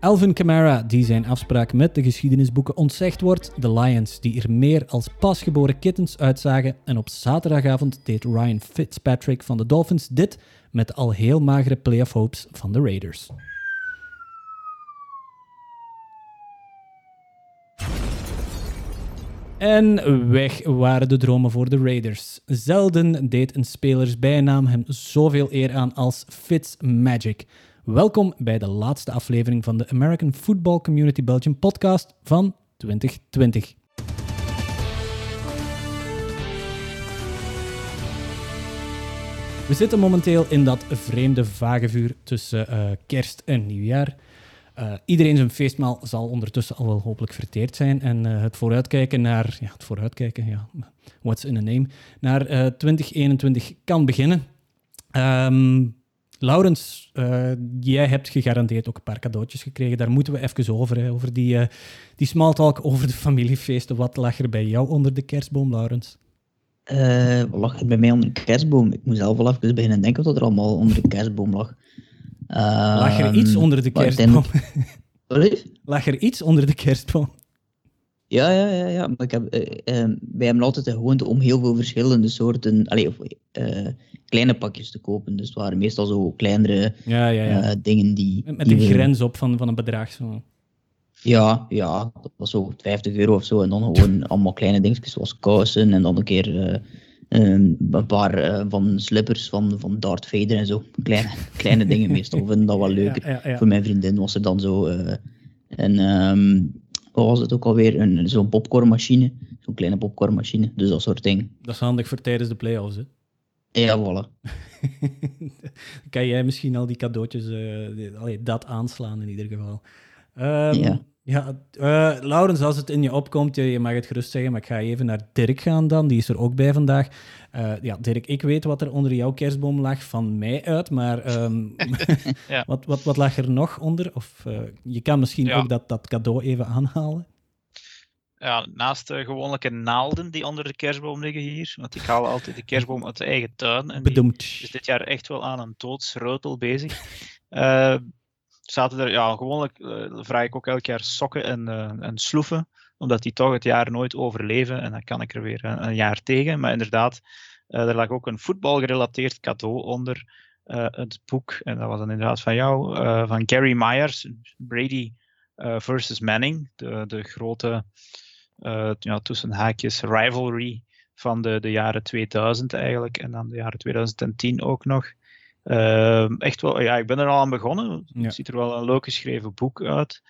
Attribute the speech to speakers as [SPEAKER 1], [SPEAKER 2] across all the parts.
[SPEAKER 1] Alvin Kamara, die zijn afspraak met de geschiedenisboeken ontzegd wordt. De Lions, die er meer als pasgeboren kittens uitzagen. En op zaterdagavond deed Ryan Fitzpatrick van de Dolphins dit met de al heel magere playoff hopes van de Raiders. En weg waren de dromen voor de Raiders. Zelden deed een spelersbijnaam hem zoveel eer aan als Fitzmagic. Welkom bij de laatste aflevering van de American Football Community Belgium podcast van 2020. We zitten momenteel in dat vreemde vagevuur tussen uh, kerst en nieuwjaar. Uh, iedereen zijn feestmaal zal ondertussen al wel hopelijk verteerd zijn. En uh, het vooruitkijken naar, ja, het vooruitkijken, ja, what's in a name, naar 2021 kan beginnen. Um, Laurens, uh, jij hebt gegarandeerd ook een paar cadeautjes gekregen. Daar moeten we even over, hè, over die, uh, die small talk over de familiefeesten. Wat lag er bij jou onder de kerstboom, Laurens?
[SPEAKER 2] Uh, wat lag er bij mij onder de kerstboom? Ik moet zelf wel even beginnen denken wat er allemaal onder de kerstboom lag.
[SPEAKER 1] lag er iets ehm, onder de kerstboom?
[SPEAKER 2] Sorry?
[SPEAKER 1] Lag er iets onder de kerstboom?
[SPEAKER 2] Ja, ja, ja, ja. Maar ik heb, uh, wij hebben altijd de gewoonte om heel veel verschillende soorten, allee, of, uh, kleine pakjes te kopen. Dus het waren meestal zo kleinere ja, ja, ja. dingen die...
[SPEAKER 1] Met, met een grens op van, van een bedrag zo.
[SPEAKER 2] Ja, ja, dat was zo 50 euro of zo. En dan gewoon allemaal kleine dingetjes zoals kousen en dan een keer een paar van slippers van, van Darth Vader en zo. Kleine, kleine dingen meestal. vinden dat wel leuk. Voor mijn vriendin was het dan zo... en um, wat was het ook alweer? Een, zo'n popcornmachine. Zo'n kleine popcornmachine. Dus dat soort dingen.
[SPEAKER 1] Dat is handig voor tijdens de play-offs, hè?
[SPEAKER 2] Ja, voilà.
[SPEAKER 1] kan jij misschien al die cadeautjes, uh, dat aanslaan in ieder geval. Um, ja. Ja, uh, Laurens, als het in je opkomt, je, je, mag het gerust zeggen, maar ik ga even naar Dirk gaan dan. Die is er ook bij vandaag. Uh, ja, Dirk, ik weet wat er onder jouw kerstboom lag van mij uit, maar um, ja. wat, wat, wat lag er nog onder? Of uh, je kan misschien ja. ook dat, dat cadeau even aanhalen.
[SPEAKER 3] Ja, naast de gewone naalden die onder de kerstboom liggen hier, want ik haal altijd de kerstboom uit de eigen tuin. En die is dit jaar echt wel aan een doodsreutel bezig zaten er, ja, gewoonlijk uh, vraag ik ook elk jaar sokken en, uh, en sloeven, omdat die toch het jaar nooit overleven en dan kan ik er weer een, een jaar tegen. Maar inderdaad, er lag ook een voetbalgerelateerd cadeau onder het boek, en dat was dan inderdaad van jou, van Gary Myers, Brady versus Manning, de, de grote, ja, tussen haakjes, rivalry van de, de jaren 2000 eigenlijk, en dan de jaren 2010 ook nog. Uh, echt wel, ja, ik ben er al aan begonnen. Het ziet er wel een leuk geschreven boek uit.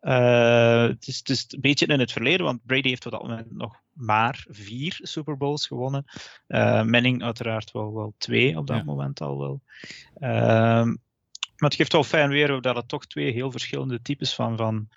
[SPEAKER 3] Uh, het, is, het, is, een beetje in het verleden, want Brady heeft op dat moment nog maar vier Super Bowls gewonnen. Uh, Manning uiteraard wel, wel twee op dat ja. moment al wel. Ehm, maar het geeft wel fijn weer dat het toch twee heel verschillende types van, van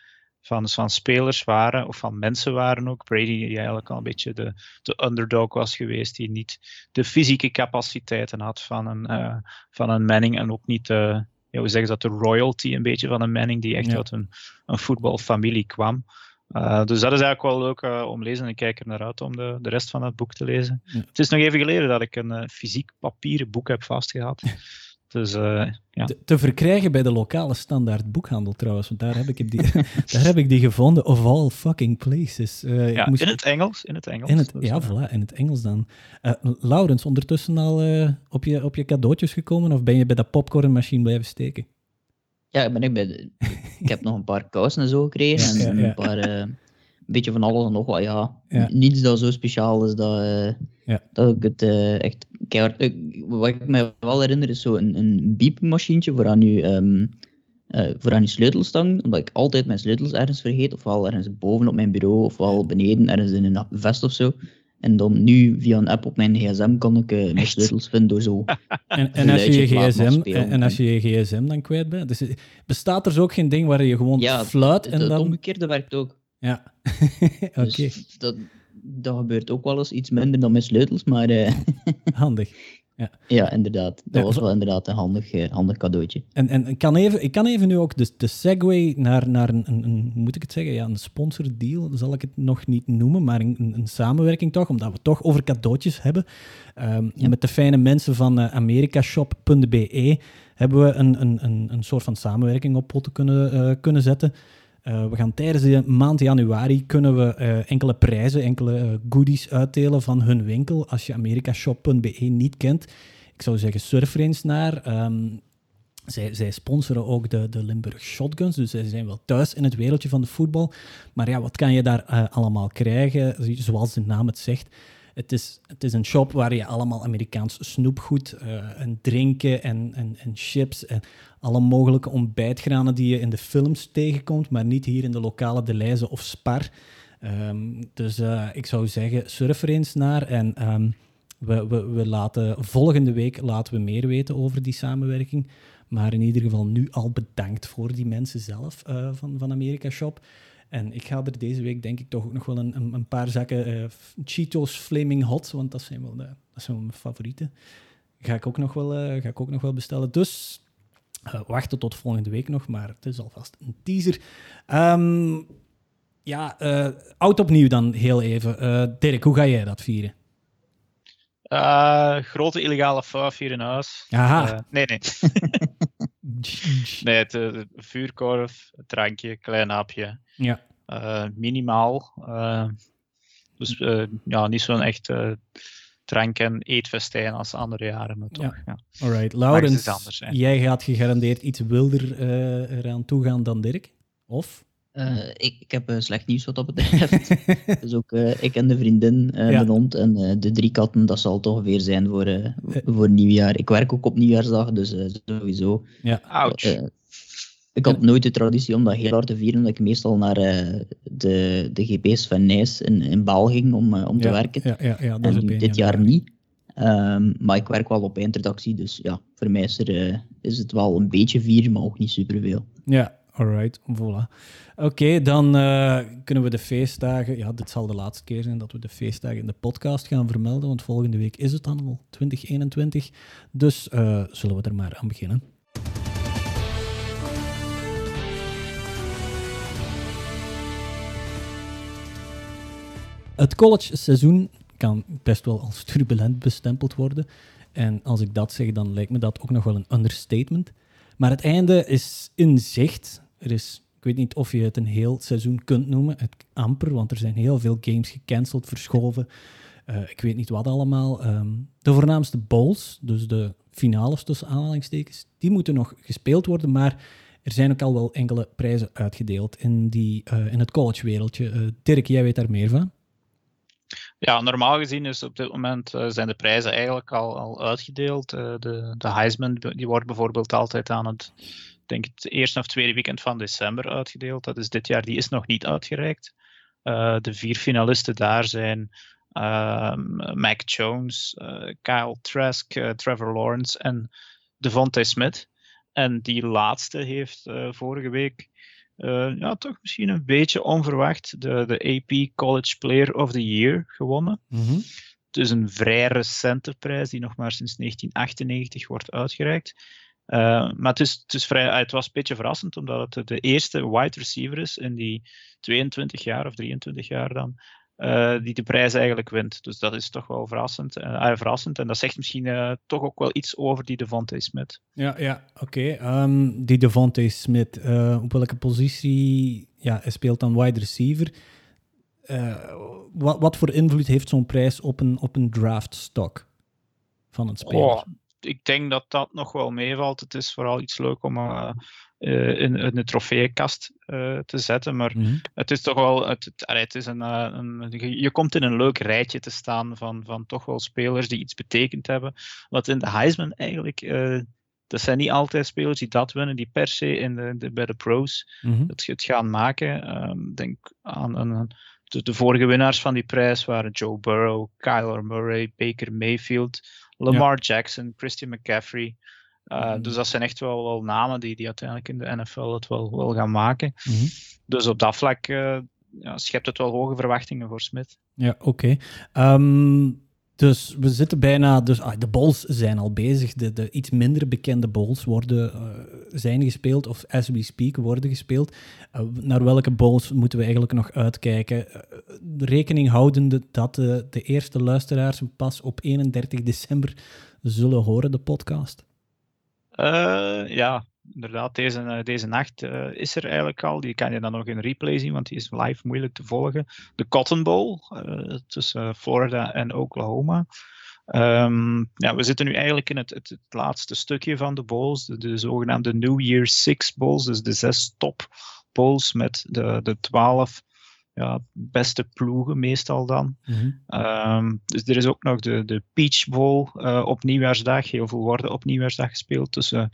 [SPEAKER 3] van, van spelers waren, of van mensen waren ook. Brady, die eigenlijk al een beetje de, de underdog was geweest, die niet de fysieke capaciteiten had van een, uh, van een Manning en ook niet de, ja, hoe zeggen ze dat, de royalty een beetje van een Manning, die echt ja. uit een, een voetbalfamilie kwam. Uh, dus dat is eigenlijk wel leuk uh, om te lezen en ik kijk er naar uit om de, de rest van het boek te lezen. Ja. Het is nog even geleden dat ik een fysiek papieren boek heb vastgehad. Dus, uh, ja.
[SPEAKER 1] te, te, verkrijgen bij de lokale standaard boekhandel trouwens, want daar heb ik die, daar heb ik die gevonden, of all fucking places.
[SPEAKER 3] Uh, ja, moest... in het Engels. In het Engels
[SPEAKER 1] in het, dus, ja, voilà, in het Engels dan. Uh, Laurens, ondertussen al op, je, op je cadeautjes gekomen, of ben je bij dat popcornmachine blijven steken?
[SPEAKER 2] Ja, ben ik, bij de, ik heb nog een paar kousen en zo gekregen, en ja, een paar een beetje van alles en nog wat. Ja, ja. niets dat zo speciaal is dat, uh, ja. dat ik het uh, echt keihard... Uh, wat ik me wel herinner is zo een, een biepmachientje voor aan je, um, voor aan je sleutelstang. Omdat ik altijd mijn sleutels ergens vergeet. Ofwel ergens boven op mijn bureau, ofwel beneden ergens in een vest of zo. En dan nu via een app op mijn gsm kan ik uh, mijn sleutels vinden door zo.
[SPEAKER 1] en, en, als je je gsm, en, als je je gsm dan kwijt bent, dus bestaat er zo ook geen ding waar je gewoon
[SPEAKER 2] ja,
[SPEAKER 1] fluit en
[SPEAKER 2] het,
[SPEAKER 1] dan...
[SPEAKER 2] Het omgekeerde werkt ook.
[SPEAKER 1] Ja, oké. Okay.
[SPEAKER 2] Dus dat, dat gebeurt ook wel eens iets minder dan met sleutels, maar... Uh...
[SPEAKER 1] Handig.
[SPEAKER 2] Ja, ja inderdaad. Dat was wel inderdaad een handig, eh, handig cadeautje.
[SPEAKER 1] En, en ik, kan even, ik kan even nu ook de, de segue naar, naar een, een, moet ik het zeggen, ja, een sponsordeal, zal ik het nog niet noemen, maar een, een samenwerking toch, omdat we het toch over cadeautjes hebben. Um, Met de fijne mensen van uh, americashop.be hebben we een, een, een, een soort van samenwerking op poten kunnen, uh, kunnen zetten. Uh, we gaan tijdens de maand januari kunnen we uh, enkele prijzen, enkele uh, goodies uitdelen van hun winkel. Als je americashop.be niet kent, ik zou zeggen surf er eens naar. Um, zij, zij, sponsoren ook de, de Limburg Shotguns, dus zij zijn wel thuis in het wereldje van de voetbal. Maar ja, wat kan je daar allemaal krijgen? Zoals de naam het zegt, het is, het is een shop waar je allemaal Amerikaans snoepgoed uh, en drinken en, en, chips en alle mogelijke ontbijtgranen die je in de films tegenkomt, maar niet hier in de lokale Deleuze of Spar. Um, dus uh, ik zou zeggen, surf er eens naar en um, we, we, we laten, volgende week laten we meer weten over die samenwerking. Maar in ieder geval nu al bedankt voor die mensen zelf uh, van, van Amerika Shop. En ik ga er deze week denk ik toch ook nog wel een, een, paar zakken uh, Cheetos Flaming Hot, want dat zijn wel, dat zijn wel mijn favorieten. Ga ik ook nog wel, uh, ga ik ook nog wel bestellen. Dus uh, wachten tot volgende week nog, maar het is alvast een teaser. Um, ja, oud opnieuw dan heel even. Dirk, hoe ga jij dat vieren?
[SPEAKER 3] Grote illegale fuif hier in huis.
[SPEAKER 1] Aha.
[SPEAKER 3] nee, nee. nee, het, het, vuurkorf, drankje, klein hapje.
[SPEAKER 1] Ja.
[SPEAKER 3] Uh, minimaal. Dus ja, niet zo'n echt drank- en eetfestijn als andere jaren. Maar toch, ja. ja.
[SPEAKER 1] Alright, Laurens, jij gaat gegarandeerd iets wilder eraan toegaan dan Dirk? Of?
[SPEAKER 2] Uh, ik, ik, heb uh, slecht nieuws wat dat betreft. dus ook uh, ik en de vriendin, ja. de hond en de drie katten, dat zal toch weer zijn voor, voor nieuwjaar. Ik werk ook op nieuwjaarsdag, dus sowieso.
[SPEAKER 1] Ja.
[SPEAKER 3] Ouch.
[SPEAKER 2] ik had nooit de traditie om dat heel hard te vieren, omdat ik meestal naar de, de GP's van Nijs in, in Baal ging om, om te
[SPEAKER 1] ja,
[SPEAKER 2] werken.
[SPEAKER 1] Ja, ja, ja, dat
[SPEAKER 2] en dit jaar niet. Um, maar ik werk wel op eindredactie, dus ja, voor mij is, er, is het wel een beetje vieren, maar ook niet superveel.
[SPEAKER 1] Ja, Alright, voilà. Oké, dan uh, kunnen we de feestdagen. Ja, dit zal de laatste keer zijn dat we de feestdagen in de podcast gaan vermelden, want volgende week is het dan al 2021. Dus uh, zullen we er maar aan beginnen. Het college-seizoen kan best wel als turbulent bestempeld worden. En als ik dat zeg, dan lijkt me dat ook nog wel een understatement. Maar het einde is in zicht. Er is, ik weet niet of je het een heel seizoen kunt noemen, het amper, want er zijn heel veel games gecanceld, verschoven. Uh, ik weet niet wat allemaal. Um, de voornaamste bowls, dus de finales tussen aanhalingstekens, die moeten nog gespeeld worden, maar er zijn ook al wel enkele prijzen uitgedeeld in, die, uh, in het collegewereldje. Uh, Dirk, jij weet daar meer van?
[SPEAKER 3] Ja, normaal gezien is op dit moment zijn de prijzen eigenlijk al, al uitgedeeld. De, de Heisman die wordt bijvoorbeeld altijd aan het, denk het eerste of tweede weekend van december uitgedeeld. Dat is dit jaar, die is nog niet uitgereikt. Uh, de vier finalisten daar zijn ehm, Mac Jones, Kyle Trask, Trevor Lawrence en Devontae Smith. En die laatste heeft vorige week uh, ja, toch misschien een beetje onverwacht de, de AP College Player of the Year gewonnen.
[SPEAKER 1] Mm -hmm.
[SPEAKER 3] Het is een vrij recente prijs die nog maar sinds 1998 wordt uitgereikt. Uh, maar het, is, het, is vrij, eh, het was een beetje verrassend, omdat het de eerste wide receiver is in die 22 jaar of 23 jaar dan, uh, die de prijs eigenlijk wint. Dus dat is toch wel verrassend. Uh, verrassend. En dat zegt misschien uh, toch ook wel iets over die Devontae Smith.
[SPEAKER 1] Ja, ja oké. Okay. Um, die Devontae Smith, op welke positie ja, hij speelt dan wide receiver? wat, wat voor invloed heeft zo'n prijs op een, op een draft stock van een speler? Oh,
[SPEAKER 3] ik denk dat dat nog wel meevalt. Het is vooral iets leuk om uh, in, in de trofeeënkast uh, te zetten. Maar
[SPEAKER 1] mm -hmm.
[SPEAKER 3] het is toch wel. Het, het, het is een, een, je komt in een leuk rijtje te staan van, van toch wel spelers die iets betekend hebben. Wat in de Heisman eigenlijk. dat zijn niet altijd spelers die dat winnen, die per se in de, de bij de pros
[SPEAKER 1] mm -hmm.
[SPEAKER 3] het, het, gaan maken. Um, denk aan een. De, de, vorige winnaars van die prijs waren Joe Burrow, Kyler Murray, Baker Mayfield, Lamar ja. Jackson, Christian McCaffrey. Uh, mm. Dus dat zijn echt wel, wel namen die, die uiteindelijk in de NFL het wel, wel gaan maken.
[SPEAKER 1] Mm -hmm.
[SPEAKER 3] Dus op dat vlak uh, ja, schept het wel hoge verwachtingen voor Smith.
[SPEAKER 1] Ja, oké. Okay. Um, Dus we zitten bijna. Dus, ah, de bowls zijn al bezig. De, de iets minder bekende bowls worden, uh, zijn gespeeld, of as we speak worden gespeeld. Uh, naar welke bowls moeten we eigenlijk nog uitkijken? Uh, rekening houdende dat de, de eerste luisteraars pas op 31 december zullen horen, de podcast.
[SPEAKER 3] ja, inderdaad, deze, deze nacht is er eigenlijk al. Die kan je dan nog in replay zien, want die is live moeilijk te volgen. De Cotton Bowl tussen Florida en Oklahoma. Um, ja, we zitten nu eigenlijk in het, het, het laatste stukje van de bowls, de, de, zogenaamde New Year Six bowls, dus de zes top bowls met de, de twaalf ja, beste ploegen meestal dan. Mm -hmm. dus er is ook nog de, de Peach Bowl uh, op nieuwjaarsdag. Heel veel worden op nieuwjaarsdag gespeeld tussen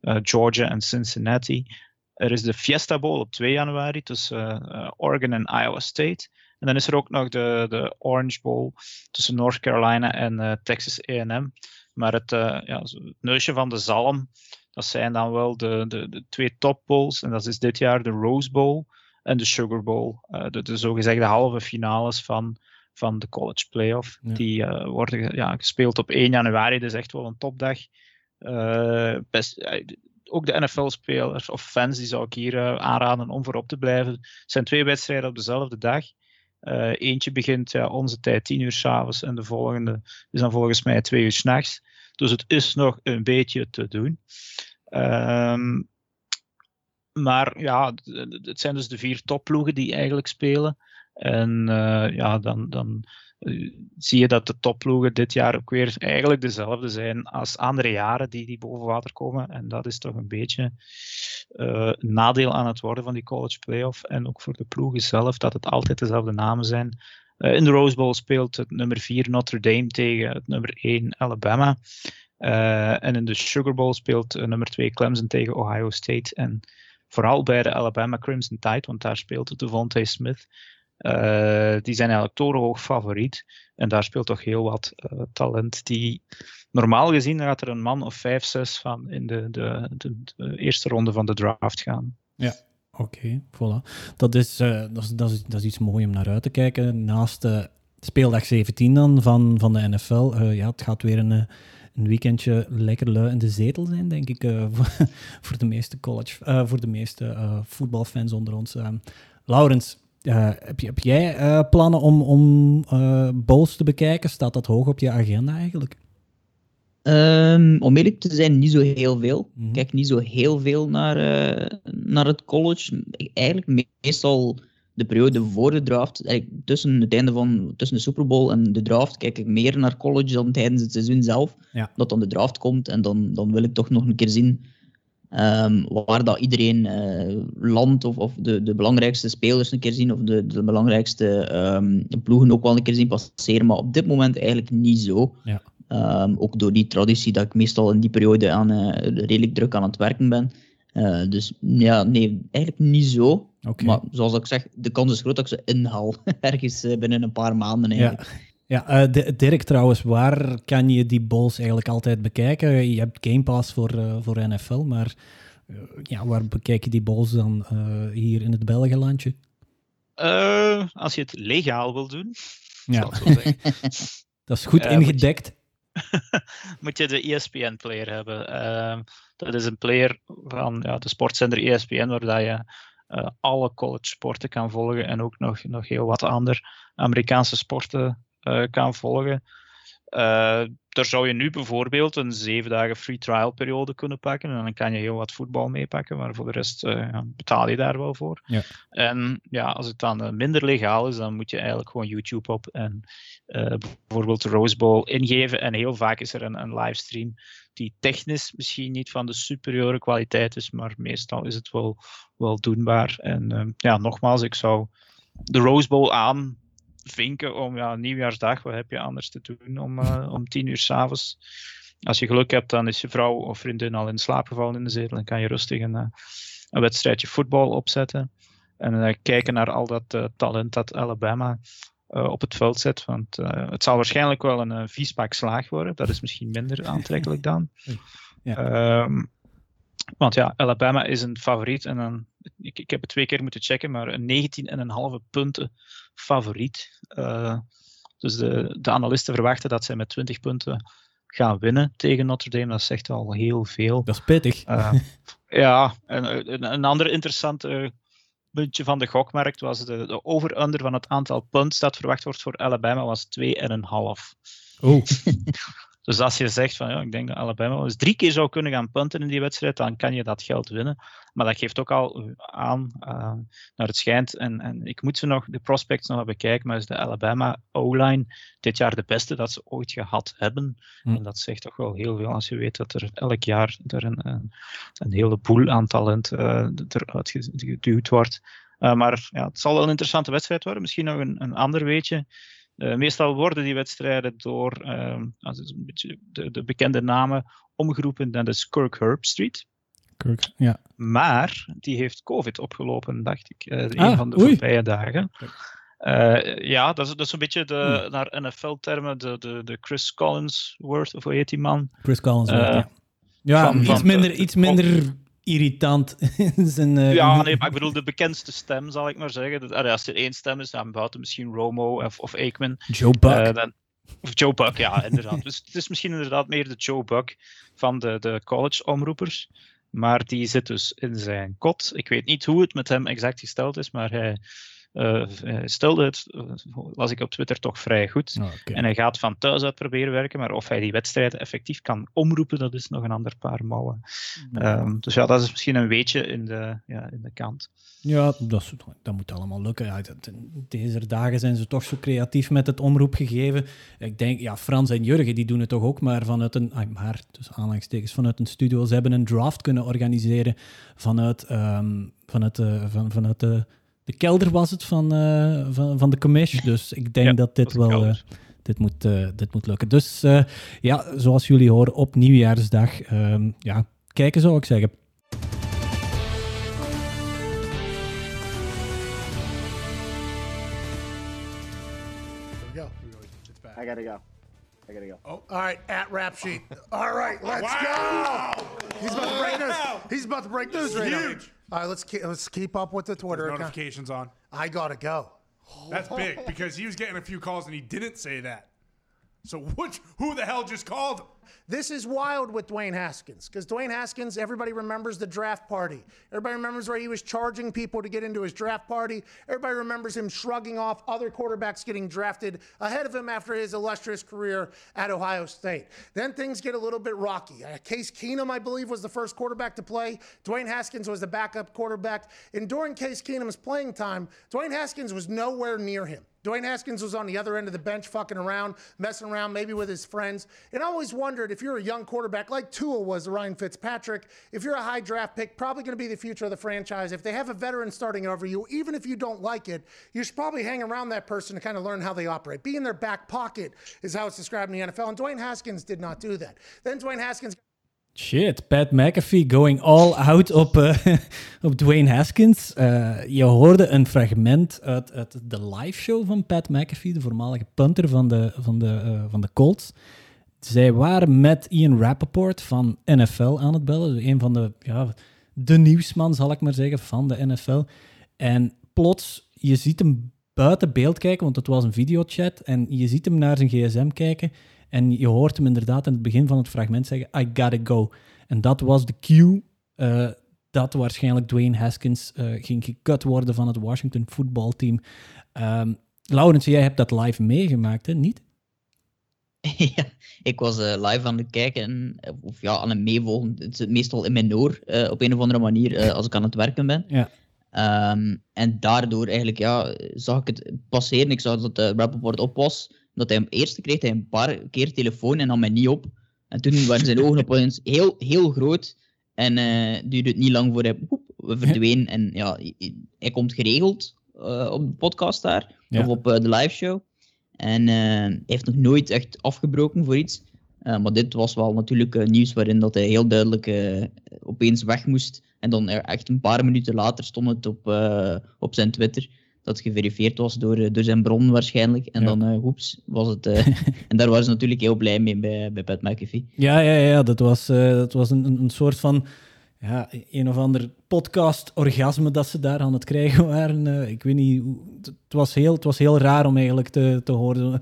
[SPEAKER 3] Georgia en Cincinnati. Er is de Fiesta Bowl op 2 januari tussen uh, Oregon en Iowa State. En dan is er ook nog de, de Orange Bowl tussen North Carolina en Texas A&M. Maar het, ja, het neusje van de zalm, dat zijn dan wel de, de, de twee top bowls. En dat is dit jaar de Rose Bowl en de Sugar Bowl. Uh, de, de zogezegde halve finales van, van de college playoff. Die uh, worden ja, gespeeld op 1 januari, dus echt wel een topdag. Uh, best, ook de NFL-spelers of fans, die zou ik hier aanraden om voorop te blijven. Het zijn twee wedstrijden op dezelfde dag. eentje begint ja, onze tijd 10 uur s'avonds en de volgende is dan volgens mij 2 uur s'nachts. Dus het is nog een beetje te doen. Um, maar ja, het zijn dus de vier topploegen die eigenlijk spelen. En ja, dan, dan zie je dat de topploegen dit jaar ook weer eigenlijk dezelfde zijn als andere jaren die, die boven water komen. En dat is toch een beetje een nadeel aan het worden van die college playoff. En ook voor de ploegen zelf, dat het altijd dezelfde namen zijn. in de Rose Bowl speelt het nummer 4 Notre Dame tegen het nummer 1 Alabama. en in de Sugar Bowl speelt nummer 2 Clemson tegen Ohio State. En Vooral bij de Alabama Crimson Tide, want daar speelt Devontae Smith. Uh, die zijn eigenlijk torenhoog favoriet. En daar speelt toch heel wat uh, talent. Die normaal gezien gaat er een man of vijf, zes van in de, de, de, eerste ronde van de draft gaan.
[SPEAKER 1] Ja, oké, voilà. Dat is, uh, dat, is, dat, is, iets moois om naar uit te kijken. Naast speeldag 17 dan van, van de NFL, ja, het gaat weer een een weekendje lekker lui in de zetel zijn, denk ik, voor, de meeste college, voor de meeste voetbalfans onder ons. Laurens, heb, je, heb jij plannen om, om bowls te bekijken? Staat dat hoog op je agenda eigenlijk?
[SPEAKER 2] Um, om eerlijk te zijn, niet zo heel veel. Mm Ik kijk niet zo heel veel naar, naar het college. Eigenlijk meestal de periode voor de draft, eigenlijk tussen het einde van tussen de Super Bowl en de draft, kijk ik meer naar college dan tijdens het seizoen zelf. Ja. Dat dan de draft komt en dan, dan wil ik toch nog een keer zien um, waar dat iedereen uh, landt of, of de, de belangrijkste spelers een keer zien of de, de belangrijkste um, ploegen ook wel een keer zien passeren. Maar op dit moment eigenlijk niet zo. Ja. Um, ook door die traditie dat ik meestal in die periode aan, uh, redelijk druk aan het werken ben. Uh, dus ja, nee, eigenlijk niet zo. Maar zoals ik zeg, de kans is groot dat ik ze inhaal. Ergens binnen een paar maanden eigenlijk.
[SPEAKER 1] Ja, ja uh, Dirk trouwens, waar kan je die bowls eigenlijk altijd bekijken? Je hebt Game Pass voor, voor NFL, maar ja, waar bekijk je die bowls dan hier in het Belgenlandje?
[SPEAKER 3] als je het legaal wil doen,
[SPEAKER 1] ja. dat is goed ingedekt.
[SPEAKER 3] moet je de ESPN-player hebben. Dat is een player van ja, de sportzender ESPN, waar je alle college sporten kan volgen en ook nog, nog heel wat andere Amerikaanse sporten kan volgen. Uh, daar zou je nu bijvoorbeeld een zeven dagen free trial periode kunnen pakken. En dan kan je heel wat voetbal meepakken, maar voor de rest uh, betaal je daar wel voor. Ja. En ja, als het dan minder legaal is, dan moet je eigenlijk gewoon YouTube op en bijvoorbeeld Rose Bowl ingeven. En heel vaak is er een, een livestream die technisch misschien niet van de superieure kwaliteit is, maar meestal is het wel, wel doenbaar. En uh, ja, nogmaals, ik zou de Rose Bowl aanvinken om ja, nieuwjaarsdag, wat heb je anders te doen om, uh, om tien uur s'avonds. Als je geluk hebt, dan is je vrouw of vriendin al in slaap gevallen in de zetel en kan je rustig een, een wedstrijdje voetbal opzetten. En kijken naar al dat talent dat Alabama uh, op het veld zet. Want uh, het zal waarschijnlijk wel een uh, vies pak slaag worden. Dat is misschien minder aantrekkelijk dan. Ja. Um, want ja, Alabama is een favoriet. En dan, ik, ik heb het twee keer moeten checken, maar een 19,5 punten favoriet. Dus de, de analisten verwachten dat zij met 20 punten gaan winnen tegen Notre Dame. Dat zegt al heel veel.
[SPEAKER 1] Dat is pittig. Uh,
[SPEAKER 3] ja, een, een, een ander interessant uh, puntje van de gokmarkt was de, de over-under van het aantal punts dat verwacht wordt voor Alabama was 2,5.
[SPEAKER 1] Oh.
[SPEAKER 3] Dus als je zegt van ja, ik denk dat Alabama wel eens drie keer zou kunnen gaan punten in die wedstrijd, dan kan je dat geld winnen. Maar dat geeft ook al aan uh, naar het schijnt. En, en ik moet ze nog, de prospects nog bekijken, maar is de Alabama O-line dit jaar de beste dat ze ooit gehad hebben. Hm. En dat zegt toch wel heel veel als je weet dat er elk jaar er een, een, een hele boel aan talent uh, eruit geduwd wordt. Uh, maar ja, het zal wel een interessante wedstrijd worden. Misschien nog een, een ander weetje. Uh, meestal worden die wedstrijden door uh, een beetje de, de, bekende namen omgeroepen naar de Skirk Herb Street.
[SPEAKER 1] Kirk, ja.
[SPEAKER 3] Maar die heeft COVID opgelopen, dacht ik, uh, een van de voorbije dagen. ja, dat is, dat is een beetje de, hmm. naar NFL-termen de, de, de Chris Collins word, of hoe heet die man?
[SPEAKER 1] Chris Collins, ja. Ja, van, iets van, minder, iets minder irritant. zijn, uh,
[SPEAKER 3] ja, nee, maar ik bedoel de bekendste stem, zal ik maar zeggen. als er één stem is, dan buiten misschien Romo of, of Aikman.
[SPEAKER 1] Joe Buck. Uh, dan,
[SPEAKER 3] of Joe Buck, ja, inderdaad. dus het is misschien inderdaad meer de Joe Buck van de, de college-omroepers. Maar die zit dus in zijn kot. Ik weet niet hoe het met hem exact gesteld is, maar hij uh, stelde het, las ik op Twitter, toch vrij goed. Oh, en hij gaat van thuis uit proberen werken, maar of hij die wedstrijden effectief kan omroepen, dat is nog een ander paar mouwen. Um, dus ja, dat is misschien een weetje in de, ja, in de kant.
[SPEAKER 1] Ja, dat, dat moet allemaal lukken. Ja, deze dagen zijn ze toch zo creatief met het omroepgegeven. Ik denk, ja, Frans en Jurgen die doen het toch ook, maar vanuit een, ah, maar, dus aanhalingstekens, vanuit een studio. Ze hebben een draft kunnen organiseren vanuit, um, vanuit, van, vanuit de de kelder was het van, uh, van, van de commish. Dus ik denk dat dit wel uh, dit moet, uh, dit moet lukken. Dus ja, zoals jullie horen, op nieuwjaarsdag. Um, ja, kijken zou ik zeggen.
[SPEAKER 4] I gotta go. I gotta go. Oh, all right, at rap sheet. All right, let's wow. go. He's about to break news. He's about to break news right huge. now. All right, let's keep, let's keep up with the Twitter.
[SPEAKER 5] There's notifications on.
[SPEAKER 4] I gotta go.
[SPEAKER 5] That's big because he was getting a few calls and he didn't say that. So which who the hell just called? him?
[SPEAKER 4] This is wild with Dwayne Haskins because Dwayne Haskins, everybody remembers the draft party. Everybody remembers where he was charging people to get into his draft party. Everybody remembers him shrugging off other quarterbacks getting drafted ahead of him after his illustrious career at Ohio State. Then things get a little bit rocky. Uh, Case Keenum, I believe, was the first quarterback to play. Dwayne Haskins was the backup quarterback. And during Case Keenum's playing time, Dwayne Haskins was nowhere near him. Dwayne Haskins was on the other end of the bench, fucking around, messing around, maybe with his friends. And I always wondered if you're a young quarterback like Tua was Ryan Fitzpatrick, if you're a high draft pick, probably going to be the future of the franchise. If they have a veteran starting over you, even if you don't like it, you should probably hang around that person to kind of learn how they operate. Be in their back pocket is how it's described in the NFL. And Dwayne Haskins did not do that. Then Dwayne Haskins.
[SPEAKER 1] Shit, Pat McAfee going all out op, uh, op Dwayne Haskins. Uh, je hoorde een fragment uit, uit de live show van Pat McAfee, de voormalige punter van de, van de, uh, van de Colts. Zij waren met Ian Rappaport van NFL aan het bellen. Dus een van de, ja, de nieuwsman, zal ik maar zeggen, van de NFL. En plots, je ziet hem buiten beeld kijken, want het was een videochat. En je ziet hem naar zijn gsm kijken. En je hoort hem inderdaad in het begin van het fragment zeggen: I gotta go. En dat was de cue uh, dat waarschijnlijk Dwayne Haskins uh, ging gekut worden van het Washington voetbalteam. Um, Laurens, jij hebt dat live meegemaakt, hè? Niet?
[SPEAKER 2] Ja, ik was uh, live aan het kijken, of ja, aan het meevolgen. Het zit meestal in mijn oor, op een of andere manier, als ik aan het werken ben.
[SPEAKER 1] Ja.
[SPEAKER 2] Um, en daardoor eigenlijk, ja, zag ik het passeren. Ik zag dat de Rappaport op was dat hij hem eerst kreeg hij een paar keer telefoon en nam mij niet op. En toen waren zijn ogen opeens heel, heel groot. En uh, duurde het niet lang voor hij woep, verdween. En ja, hij komt geregeld uh, op de podcast daar. Of op uh, de live show. En hij heeft nog nooit echt afgebroken voor iets. maar dit was wel natuurlijk nieuws waarin dat hij heel duidelijk opeens weg moest. En dan echt een paar minuten later stond het op, op zijn Twitter dat geverifieerd was door, eh, door zijn bron waarschijnlijk. En dan, uh, oeps, was het... Uh, en daar waren ze natuurlijk heel blij mee bij, bij Pat McAfee.
[SPEAKER 1] Ja, ja, ja dat was, dat was een, een soort van... Ja, een of ander podcast-orgasme dat ze daar aan het krijgen waren. ik weet niet, het was, heel, het was heel raar om eigenlijk te, te horen.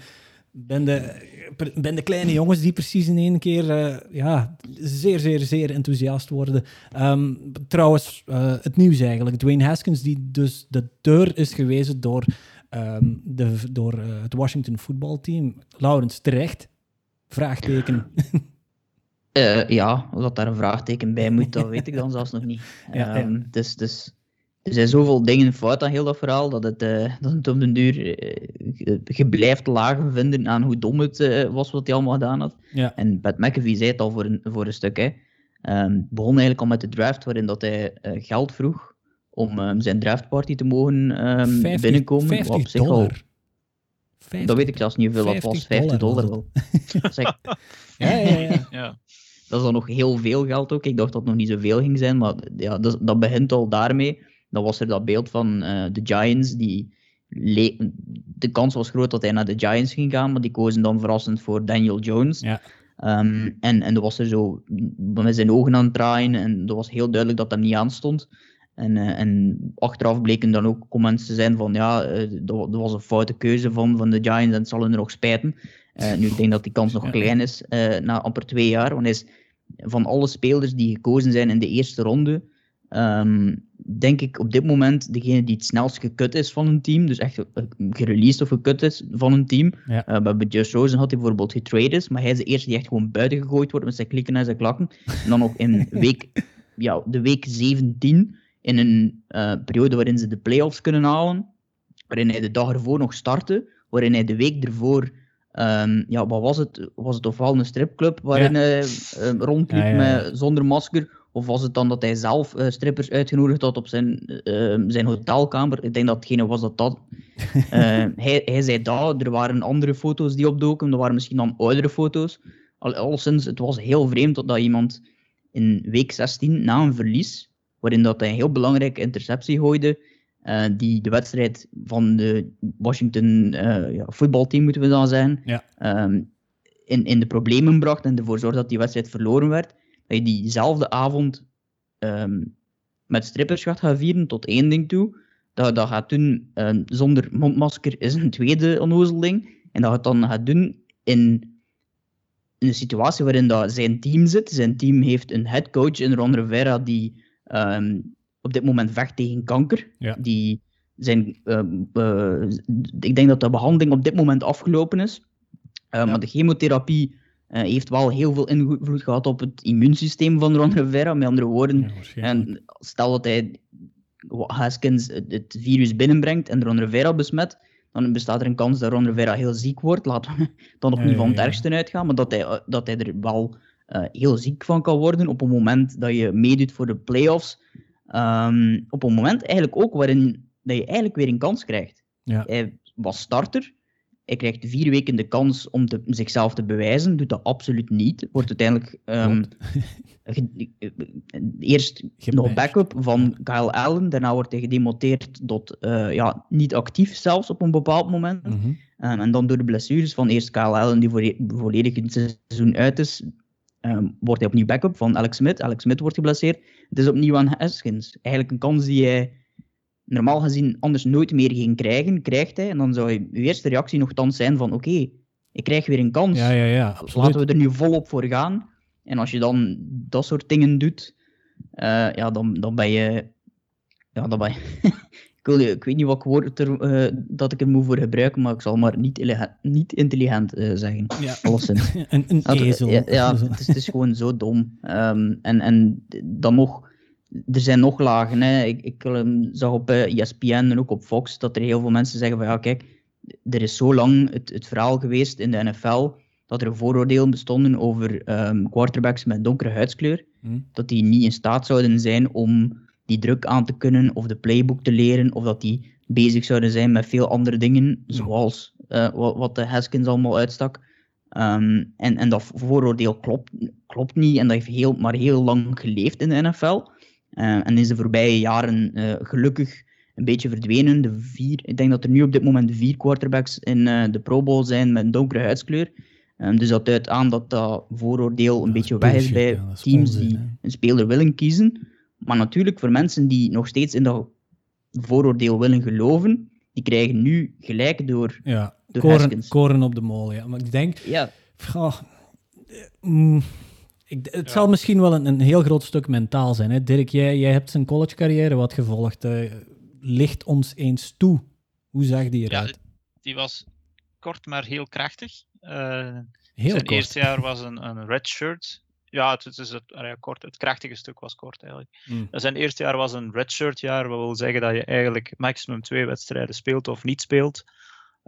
[SPEAKER 1] Ben de, ben de kleine jongens die precies in één keer uh, ja, zeer, zeer, zeer enthousiast worden. Um, trouwens, uh, het nieuws eigenlijk. Dwayne Haskins, die dus de deur is gewezen door, um, de, door uh, het Washington voetbalteam. Laurens, terecht? Vraagteken.
[SPEAKER 2] ja, of dat daar een vraagteken bij moet, dat weet ik dan zelfs nog niet. Ja, um, Dus, dus er zijn zoveel dingen fout aan heel dat verhaal, dat het, uh, dat het op den duur uh, je blijft lagen vinden aan hoe dom het uh, was wat hij allemaal gedaan had. Ja. En Pat McAfee zei het al voor een, voor een stuk. Hè. Um, begon eigenlijk al met de draft, waarin dat hij geld vroeg om um, zijn draftparty te mogen um, 50, binnenkomen.
[SPEAKER 1] 50 op zich dollar. Al,
[SPEAKER 2] 50, dat weet ik zelfs niet hoeveel dat was. 50 dollar, dollar wel.
[SPEAKER 1] zeg, ja, ja, ja.
[SPEAKER 2] ja. Dat is dan nog heel veel geld ook. Ik dacht dat het nog niet zoveel ging zijn, maar ja, dat, dat begint al daarmee dan was er dat beeld van uh, de Giants, die de kans was groot dat hij naar de Giants ging gaan, maar die kozen dan verrassend voor Daniel Jones. Ja. Um, en, en er was er zo met zijn ogen aan het draaien en dat was heel duidelijk dat dat niet aanstond. En, uh, en achteraf bleken dan ook comments te zijn van ja, uh, dat, was een foute keuze van, van de Giants en het zal hun nog spijten. Uh, nu, ik denk dat die kans nog klein is na amper twee jaar. Want hij is van alle spelers die gekozen zijn in de eerste ronde, um, denk ik op dit moment degene die het snelst gekut is van een team. Dus echt gereleased of gekut is van een team. Ja. Uh, bij Just Rosen had hij bijvoorbeeld getrade is, maar hij is de eerste die echt gewoon buiten gegooid wordt met zijn klikken en zijn klakken. En dan nog in week, ja, de week 17, in een uh, periode waarin ze de playoffs kunnen halen, waarin hij de dag ervoor nog startte, waarin hij de week ervoor Um, ja, wat was het? Was het ofwel een stripclub waarin ja. hij uh, rondliep ja, met, zonder masker, of was het dan dat hij zelf uh, strippers uitgenodigd had op zijn, uh, zijn hotelkamer? Ik denk dat hetgene was dat dat. Uh, hij, hij zei dat, er waren andere foto's die opdoken, er waren misschien dan oudere foto's. Al, alleszins, het was heel vreemd dat iemand in week 16, na een verlies, waarin dat hij een heel belangrijke interceptie gooide, die de wedstrijd van de Washington ja, voetbalteam, moeten we dan zijn, ja. um, in, in de problemen bracht en ervoor zorgde dat die wedstrijd verloren werd dat je diezelfde avond um, met strippers gaat gaan vieren tot één ding toe. Dat dat gaat doen um, zonder mondmasker is een tweede onnozeling. En dat het dan gaat doen in, een situatie waarin dat zijn team zit. Zijn team heeft een headcoach in Ron Rivera die um, op dit moment vecht tegen kanker. Ja. Die zijn, uh, ik denk dat de behandeling op dit moment afgelopen is. Uh, ja. Maar de chemotherapie uh, heeft wel heel veel invloed gehad op het immuunsysteem van Ron Rivera. Met andere woorden, en stel dat hij Haskins het, virus binnenbrengt en Ron Rivera besmet, dan bestaat er een kans dat Ron Rivera heel ziek wordt. Laten we dan nog niet van het ergste uitgaan, maar dat hij, dat hij er wel uh, heel ziek van kan worden op een moment dat je meedoet voor de playoffs. Um, op een moment eigenlijk ook waarin dat je eigenlijk weer een kans krijgt. Ja. Hij was starter, hij krijgt vier weken de kans om te, zichzelf te bewijzen. Doet dat absoluut niet. Wordt uiteindelijk um, eerst nog backup van Kyle Allen. Daarna wordt hij gedemonteerd tot uh, ja, niet actief zelfs op een bepaald moment. Mm -hmm. um, en dan door de blessures van eerst Kyle Allen, die voor, volledig het seizoen uit is, um, wordt hij opnieuw backup van Alex Smith. Alex Smith wordt geblesseerd. Het is opnieuw aan Haskins. Eigenlijk een kans die hij normaal gezien anders nooit meer ging krijgen, krijgt hij. En dan zou je, eerste reactie nogthans zijn van oké, okay, ik krijg weer een kans.
[SPEAKER 1] Ja, ja, ja,
[SPEAKER 2] Laten we er nu volop voor gaan. En als je dan dat soort dingen doet, uh, ja, dan, dan ben je... Ja, dan ben je... ik, wil, ik weet niet wat woord er, uh, dat ik er moet voor gebruiken, maar ik zal maar niet, niet intelligent uh, zeggen.
[SPEAKER 1] Ja. een, een ezel.
[SPEAKER 2] Ja, ja het, is, het, is, gewoon zo dom. Um, en, en dan nog er zijn nog lagen. Hè. Ik, ik um, zag op uh, eh, ESPN en ook op Fox dat er heel veel mensen zeggen van ja, kijk, er is zo lang het, het verhaal geweest in de NFL dat er vooroordelen bestonden over um, quarterbacks met donkere huidskleur. Hmm. Dat die niet in staat zouden zijn om die druk aan te kunnen of de playbook te leren, of dat die bezig zouden zijn met veel andere dingen, zoals uh, wat, wat, de Haskins allemaal uitstak. Um, en, en dat vooroordeel klopt, klopt niet en dat heeft heel, maar heel lang geleefd in de NFL. Uh, en is de voorbije jaren uh, gelukkig een beetje verdwenen. De vier, ik denk dat er nu op dit moment vier quarterbacks in uh, de Pro Bowl zijn met een donkere huidskleur. Um, dus dat duidt aan dat dat vooroordeel een beetje weg is bij ja, teams die een speler willen kiezen. Maar natuurlijk voor mensen die nog steeds in dat vooroordeel willen geloven, die krijgen nu gelijk door
[SPEAKER 1] ja. koren, koren, op de molen, ja. Maar ik denk...
[SPEAKER 2] Ja.
[SPEAKER 1] Oh, mm, ik, het zal misschien wel een, een, heel groot stuk mentaal zijn. Hè? Dirk, jij, jij hebt zijn collegecarrière wat gevolgd. Uh, licht ons eens toe. Hoe zag die eruit? Ja,
[SPEAKER 3] die was kort, maar heel krachtig. Uh, heel zijn eerste jaar was een, een red shirt. Ja, het, het is het, uh, kort, het krachtige stuk was kort eigenlijk. Mm. Zijn eerste jaar was een redshirt jaar, wat wil zeggen dat je eigenlijk maximum twee wedstrijden speelt of niet speelt.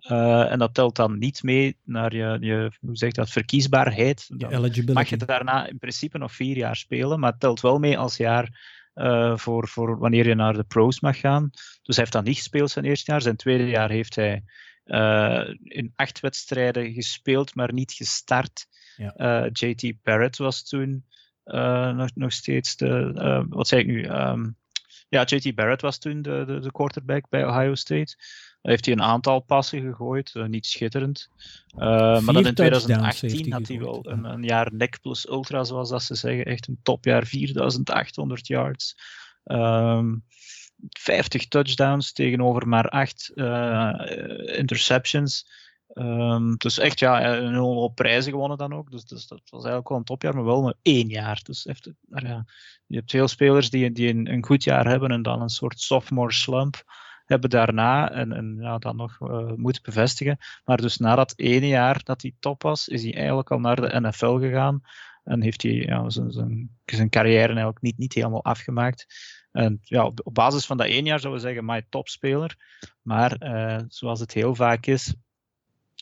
[SPEAKER 3] Uh, en dat telt dan niet mee naar je, je hoe zeg dat, verkiesbaarheid. Dan mag je daarna in principe nog vier jaar spelen, maar het telt wel mee als jaar uh, voor, voor wanneer je naar de pros mag gaan. Dus hij heeft dan niet gespeeld zijn eerste jaar. Zijn tweede jaar heeft hij uh, in acht wedstrijden gespeeld, maar niet gestart. Ja. JT Barrett was toen nog, nog steeds de, wat zei ik nu? Um, ja, JT Barrett was toen de, de, de quarterback bij Ohio State heeft hij een aantal passen gegooid, uh, niet schitterend. Uh, maar dan in 2018 had hij wel een, een, jaar nek plus ultra, zoals dat ze zeggen. Echt een topjaar, 4800 yards. Um, ehm, 50 touchdowns tegenover maar 8 uh, eh, interceptions. Um, dus echt ja, een hoop prijzen gewonnen dan ook. Dus, dus, dat was eigenlijk wel een topjaar, maar wel maar één jaar. Dus heeft, ja, je hebt veel spelers die, die een, een, goed jaar hebben en dan een soort sophomore slump hebben daarna en, en ja, dan nog uh, moeten bevestigen. Maar dus na dat ene jaar dat hij top was, is hij eigenlijk al naar de NFL gegaan. En heeft hij ja, zijn, zijn, zijn carrière eigenlijk niet, niet helemaal afgemaakt. En ja, op, basis van dat één jaar zouden we zeggen, my topspeler. Maar uh, zoals het heel vaak is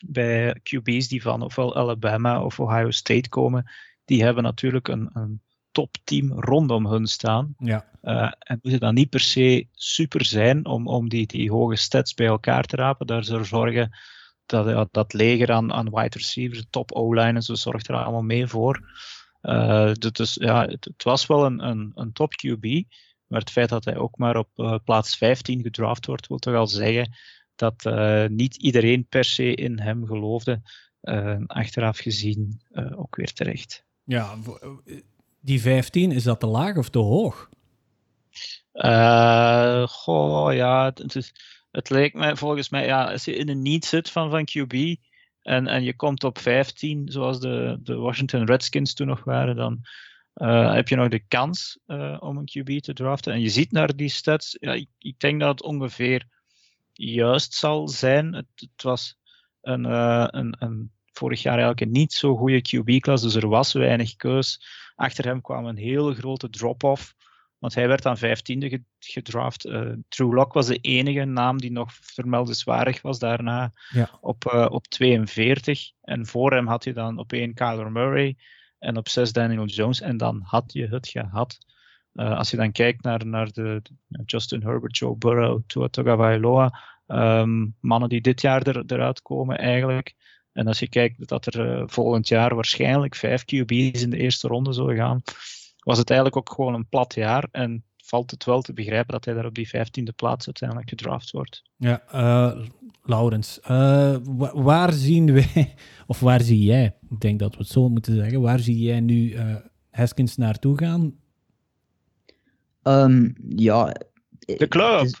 [SPEAKER 3] bij QB's die van ofwel Alabama of Ohio State komen, die hebben natuurlijk een, een topteam rondom hun staan.
[SPEAKER 1] Ja.
[SPEAKER 3] Uh, en moeten dan niet per se super zijn om, om die, die hoge stats bij elkaar te rapen. Daar zullen zorgen dat ja, dat leger aan, aan wide receivers, top O-line en zo, zorgt er allemaal mee voor. Uh, dus ja, het, het, was wel een, een, een top QB. Maar het feit dat hij ook maar op uh, plaats 15 gedraft wordt, wil toch al zeggen dat uh, niet iedereen per se in hem geloofde. achteraf gezien ook weer terecht.
[SPEAKER 1] Ja, die 15, is dat te laag of te hoog?
[SPEAKER 3] Goh, ja, het, is, het lijkt mij volgens mij, ja, als je in een niet zit van, van QB en, en je komt op 15, zoals de, de Washington Redskins toen nog waren, dan uh, heb je nog de kans uh, om een QB te draften. En je ziet naar die stats, ja, ik, ik denk dat het ongeveer juist zal zijn. Het, het was een, een, een vorig jaar eigenlijk een niet zo goede QB-klas, dus er was weinig keus. Achter hem kwam een hele grote drop-off, want hij werd aan 15e gedraft. Uh, True Lock was de enige naam die nog vermeldenswaardig was daarna ja. op, uh, op 42. En voor hem had je dan op 1 Kyler Murray en op 6 Daniel Jones. En dan had je het gehad. Uh, als je dan kijkt naar, naar de, Justin Herbert, Joe Burrow, Tua Tagovailoa, um, mannen die dit jaar er, eruit komen eigenlijk. En als je kijkt dat er uh, volgend jaar waarschijnlijk vijf QB's in de eerste ronde zullen gaan, was het eigenlijk ook gewoon een plat jaar. En valt het wel te begrijpen dat hij daar op die vijftiende plaats uiteindelijk gedraft wordt.
[SPEAKER 1] Ja, uh, Laurens, uh, waar zien wij, of waar zie jij, ik denk dat we het zo moeten zeggen, waar zie jij nu Haskins naartoe gaan?
[SPEAKER 2] Um, ja.
[SPEAKER 3] De club!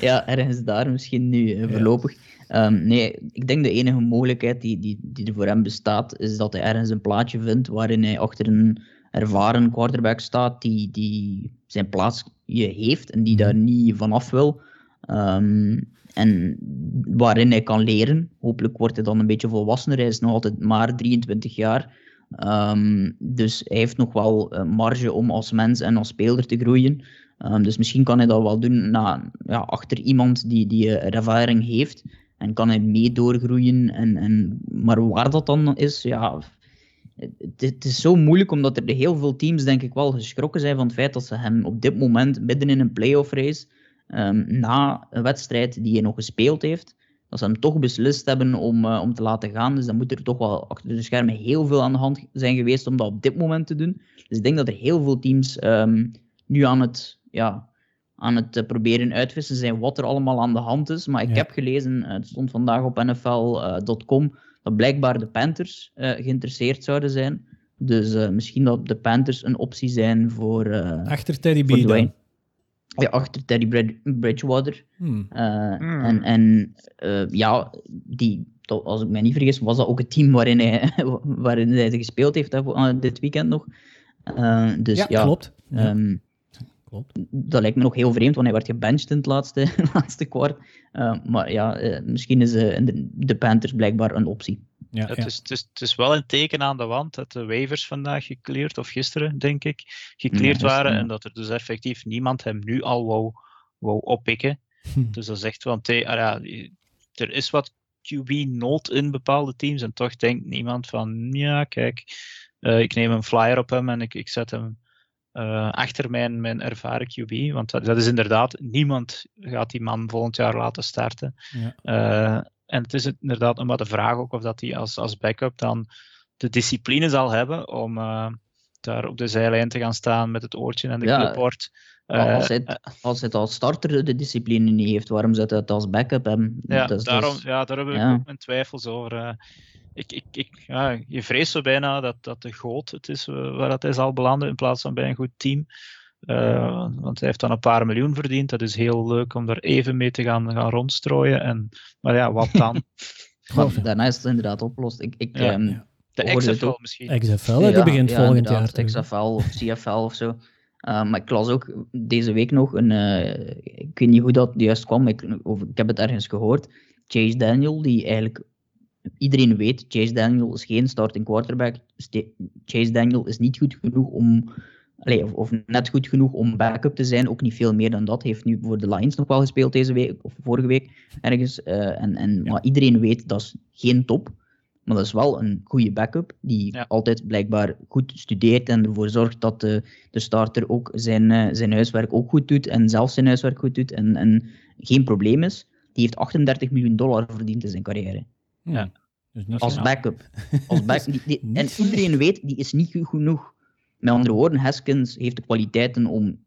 [SPEAKER 2] ja, ergens daar misschien nu voorlopig. Um, nee, ik denk de enige mogelijkheid die, die, die er voor hem bestaat, is dat hij ergens een plaatje vindt waarin hij achter een ervaren quarterback staat die, die zijn plaatsje heeft en die daar niet vanaf wil. Um, en waarin hij kan leren. Hopelijk wordt hij dan een beetje volwassener. Hij is nog altijd maar 23 jaar. Um, dus hij heeft nog wel een marge om als mens en als speler te groeien. Um, dus misschien kan hij dat wel doen na, ja, achter iemand die, die ervaring heeft. En kan hij mee doorgroeien. En, en, maar waar dat dan is, ja. Het, is zo moeilijk omdat er heel veel teams, denk ik, wel geschrokken zijn van het feit dat ze hem op dit moment midden in een playoff race, um, na een wedstrijd die hij nog gespeeld heeft, dat ze hem toch beslist hebben om, uh, om te laten gaan. Dus dan moet er toch wel achter de schermen heel veel aan de hand zijn geweest om dat op dit moment te doen. Dus ik denk dat er heel veel teams um, nu aan het ja, aan het uh, proberen uitvissen zijn wat er allemaal aan de hand is. Maar ik heb gelezen, uh, het stond vandaag op NFL.com, dat blijkbaar de Panthers geïnteresseerd zouden zijn. Dus misschien dat de Panthers een optie zijn voor.
[SPEAKER 1] Achter Teddy B.
[SPEAKER 2] ja, achter Teddy Bridgewater. Hmm. Uh, hmm. En, en uh, ja, die, als ik me niet vergis, was dat ook het team waarin hij, waarin hij gespeeld heeft hè, dit weekend nog. Uh, dus, ja, ja,
[SPEAKER 1] klopt.
[SPEAKER 2] Um, klopt. Dat lijkt me nog heel vreemd, want hij werd gebenched in het laatste, laatste kwart. maar ja, misschien is de, de Panthers blijkbaar een optie.
[SPEAKER 3] Ja, het, Is, het, is, het is wel een teken aan de wand dat de waivers vandaag gekleerd, of gisteren denk ik, gekleerd waren. En dat er dus effectief niemand hem nu al wou, wou oppikken. Hm. Dus dat is echt wel een ah ja, Er is wat QB-nood in bepaalde teams. En toch denkt niemand van, ja, kijk, uh, ik neem een flyer op hem en ik, ik zet hem uh, achter mijn, mijn ervaren QB. Want dat, dat, is inderdaad, niemand gaat die man volgend jaar laten starten. Ja. Uh, en het is inderdaad nog maar de vraag ook of dat hij als, als backup dan de discipline zal hebben om uh, daar op de zijlijn te gaan staan met het oortje en de ja, clipboard.
[SPEAKER 2] Uh, als, hij, als hij het als starter de discipline niet heeft, waarom zet hij het als backup hebben?
[SPEAKER 3] Ja, dus, daarom, ja daar heb ik ja. ook mijn twijfels over. Ik, ik, ik, ja, je vreest zo bijna dat, dat de goot het is waar dat hij zal belanden in plaats van bij een goed team. Uh, want hij heeft dan een paar miljoen verdiend. Dat is heel leuk om er even mee te gaan, gaan rondstrooien. En, maar ja, wat dan?
[SPEAKER 2] daarna is het inderdaad opgelost. Ik, ik, ja, um,
[SPEAKER 3] De XFL misschien.
[SPEAKER 1] XFL, ja, die begint volgend jaar.
[SPEAKER 2] XFL of CFL of zo. Uh, maar ik las ook deze week nog een. Uh, ik weet niet hoe dat juist kwam, ik, of, ik heb het ergens gehoord. Chase Daniel, die eigenlijk. Iedereen weet, Chase Daniel is geen starting quarterback. Chase Daniel is niet goed genoeg om of, of, net goed genoeg om backup te zijn. Ook niet veel meer dan dat. Heeft nu voor de Lions nog wel gespeeld deze week, of vorige week ergens. Uh, en, en, Maar iedereen weet dat is geen top. Maar dat is wel een goede backup, die altijd blijkbaar goed studeert en ervoor zorgt dat de, de starter ook zijn, uh, zijn huiswerk ook goed doet en zelf zijn huiswerk goed doet en, en geen probleem is. Die heeft 38 miljoen dollar verdiend in zijn carrière.
[SPEAKER 3] Ja.
[SPEAKER 2] Dus als backup. Als back, die, en iedereen weet, die is niet goed genoeg met andere woorden, Haskins heeft de kwaliteiten om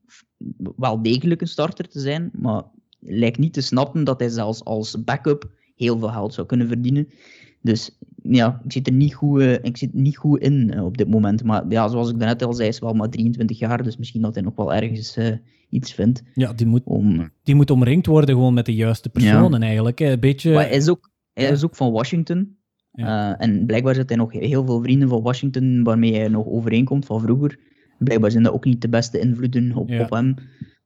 [SPEAKER 2] wel degelijk een starter te zijn, maar lijkt niet te snappen dat hij zelfs als backup heel veel geld zou kunnen verdienen. Dus ja, ik zit er niet goed, uh, ik zit niet goed in uh, op dit moment. Maar ja, zoals ik daarnet al zei, is wel maar 23 jaar, dus misschien dat hij nog wel ergens uh, iets vindt.
[SPEAKER 1] Ja, die moet, om... die moet omringd worden gewoon met de juiste personen ja. eigenlijk. Een beetje...
[SPEAKER 2] Maar hij is ook, hij is ook van Washington. Ja. Eh, en blijkbaar zit hij nog heel veel vrienden van Washington waarmee hij nog overeenkomt van vroeger. Blijkbaar zijn dat ook niet de beste invloeden op, op hem.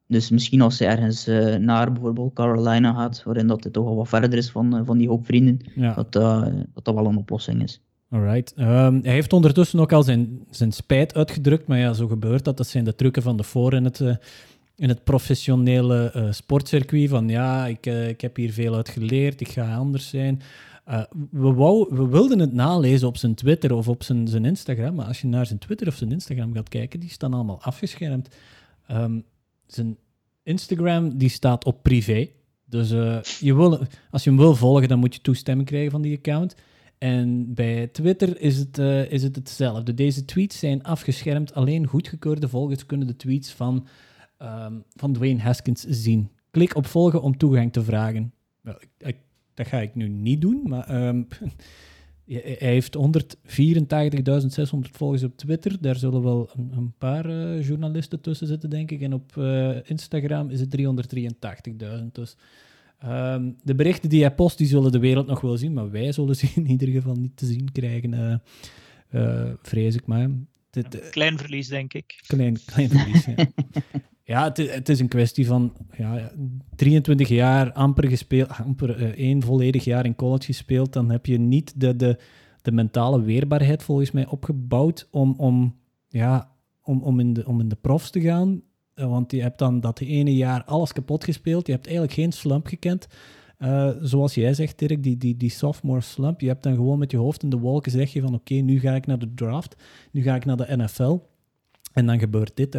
[SPEAKER 2] Dus misschien als hij ergens uh, naar bijvoorbeeld Carolina gaat, waarin dat het toch al wat verder is van, uh, van die hoop vrienden, dat, dat dat wel een oplossing is.
[SPEAKER 1] Alright. Um, hij heeft ondertussen ook al zijn, zijn spijt uitgedrukt, maar ja, zo gebeurt dat. Dat zijn de trucken van de voor in het, in het professionele sportcircuit. Van ja, ik, ik heb hier veel uit geleerd, ik ga anders zijn. Uh, we, we, wilden het nalezen op zijn Twitter of op zijn, zijn Instagram, maar als je naar zijn Twitter of zijn Instagram gaat kijken, die staan allemaal afgeschermd. Um, zijn Instagram die staat op privé. Dus uh, je wil, als je hem wil volgen, dan moet je toestemming krijgen van die account. En bij Twitter is het, uh, is het hetzelfde. Deze tweets zijn afgeschermd. Alleen goedgekeurde volgers kunnen de tweets van, um, van Dwayne Haskins zien. Klik op volgen om toegang te vragen. Ik, ik dat ga ik nu niet doen, maar um, hij heeft 184.600 volgers op Twitter. Daar zullen wel een, een paar uh, journalisten tussen zitten, denk ik. En op uh, Instagram is het 383.000. Dus um, de berichten die hij post, die zullen de wereld nog wel zien. Maar wij zullen ze in ieder geval niet te zien krijgen, uh, vrees ik maar.
[SPEAKER 3] Dit, klein verlies, denk ik.
[SPEAKER 1] Klein, klein verlies, ja. Ja, het is, een kwestie van ja, 23 jaar amper gespeeld, amper uh, één volledig jaar in college gespeeld. Dan heb je niet de, de, de mentale weerbaarheid volgens mij opgebouwd om, om, ja, om, om, in de, om in de profs te gaan. Uh, want je hebt dan dat ene jaar alles kapot gespeeld. Je hebt eigenlijk geen slump gekend. Uh, zoals jij zegt, Dirk, die, die, die sophomore slump. Je hebt dan gewoon met je hoofd in de wolken zeg je van oké, nu ga ik naar de draft. Nu ga ik naar de NFL. En dan gebeurt dit.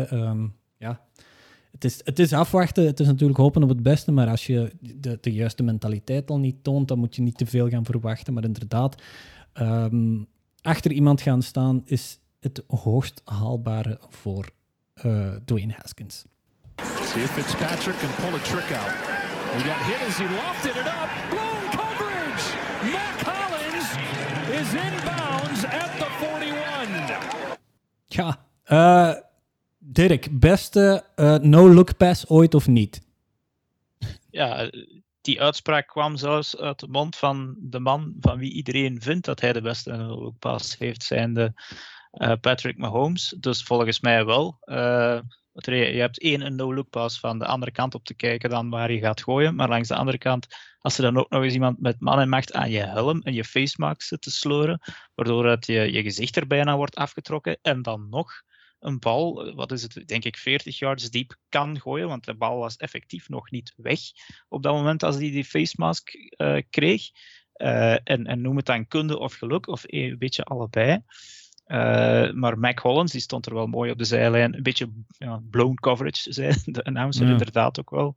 [SPEAKER 1] Het is, het is afwachten, het is natuurlijk hopen op het beste, maar als je de, de juiste mentaliteit al niet toont, dan moet je niet te veel gaan verwachten. Maar inderdaad, um, achter iemand gaan staan is het hoogst haalbare voor uh, Dwayne Haskins. See if Fitzpatrick can pull a trick out. He got hit as he lofted it up. Blown coverage! Matt Collins is inbounds at the 41. Ja, uh, Dirk, beste uh, no-look pass ooit of niet?
[SPEAKER 3] Ja, die uitspraak kwam zelfs uit de mond van de man van wie iedereen vindt dat hij de beste no-look pass heeft, zijnde uh, Patrick Mahomes. Dus volgens mij wel. Uh, je hebt één een no-look pass van de andere kant op te kijken dan waar je gaat gooien. Maar langs de andere kant, als er dan ook nog eens iemand met man en macht aan je helm en je face mask zit te sleuren, waardoor het je, je gezicht er bijna wordt afgetrokken en dan nog een bal, wat is het, denk ik 40 yards diep kan gooien, want de bal was effectief nog niet weg op dat moment als hij die face mask uh, kreeg. Uh, en, en noem het dan kunde of geluk, of een beetje allebei. Uh, maar Mac Hollins die stond er wel mooi op de zijlijn. Een beetje ja, blown coverage, zei de announcer ja. inderdaad ook wel.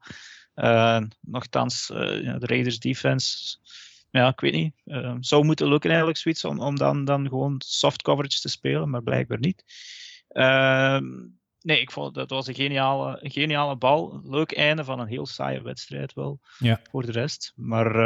[SPEAKER 3] Uh, nochtans, uh, ja, de Raiders defense, ja, ik weet niet. zou moeten lukken eigenlijk zoiets om, om dan, dan gewoon soft coverage te spelen, maar blijkbaar niet. Ehm, nee, ik vond dat was een geniale, een geniale bal. Leuk einde van een heel saaie wedstrijd wel. Ja. Voor de rest. Maar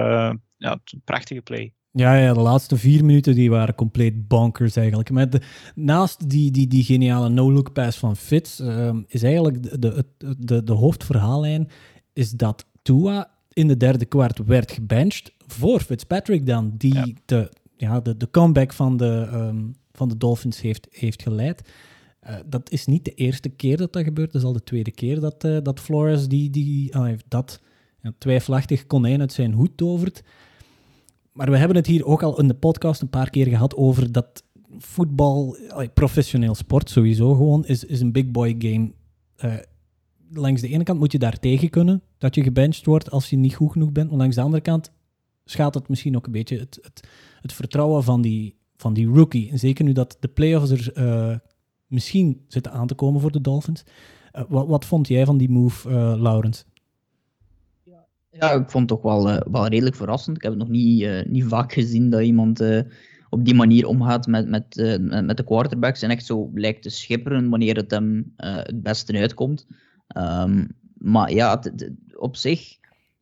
[SPEAKER 3] ja, een prachtige play.
[SPEAKER 1] Ja, ja, de laatste vier minuten die waren compleet bonkers eigenlijk. Met de, naast die, die, die geniale no-look pass van Fitz ehm, is eigenlijk de, de, de, de hoofdverhaallijn is dat Tua in de derde kwart werd gebenched voor Fitzpatrick dan, die De, ja, de, de comeback van de, um, van de Dolphins heeft, heeft geleid. Uh, dat is niet de eerste keer dat dat gebeurt, dat is al de tweede keer dat, uh, dat Flores die, die, uh, dat twijfelachtig konijn uit zijn hoed tovert. Maar we hebben het hier ook al in de podcast een paar keer gehad over dat voetbal, professioneel sport sowieso gewoon, is, is een big boy game. Uh, langs de ene kant moet je daar tegen kunnen, dat je gebenched wordt als je niet goed genoeg bent. Maar langs de andere kant schaadt het misschien ook een beetje het, het, het vertrouwen van die, van die rookie. Zeker nu dat de playoffs er misschien zitten aan te komen voor de Dolphins. Uh, wat, wat vond jij van die move, Laurens?
[SPEAKER 2] Ja, ik vond het toch wel, uh, wel redelijk verrassend. Ik heb het nog niet, uh, niet vaak gezien dat iemand uh, op die manier omgaat met, met, met de quarterbacks en echt zo lijkt te schipperen wanneer het hem het beste uitkomt. Um, maar ja, op zich,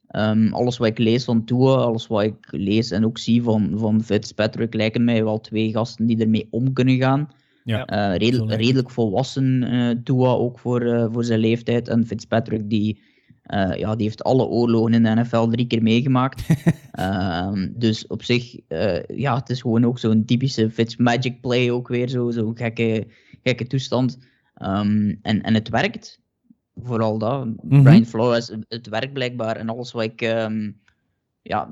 [SPEAKER 2] um, alles wat ik lees van Tua, alles wat ik lees en ook zie van, van Fitzpatrick, lijken mij wel twee gasten die ermee om kunnen gaan. Ja, redelijk, redelijk volwassen Tua ook voor, voor zijn leeftijd en Fitzpatrick die uh, ja, die heeft alle oorlogen in de NFL drie keer meegemaakt. uh, dus op zich, uh, ja, het is gewoon ook zo'n typische Fitzmagic play ook weer, zo'n zo gekke, gekke toestand. Um, en, en het werkt, vooral dat. Mm -hmm. Brian Flores, het werkt blijkbaar. En alles wat ik, um, ja,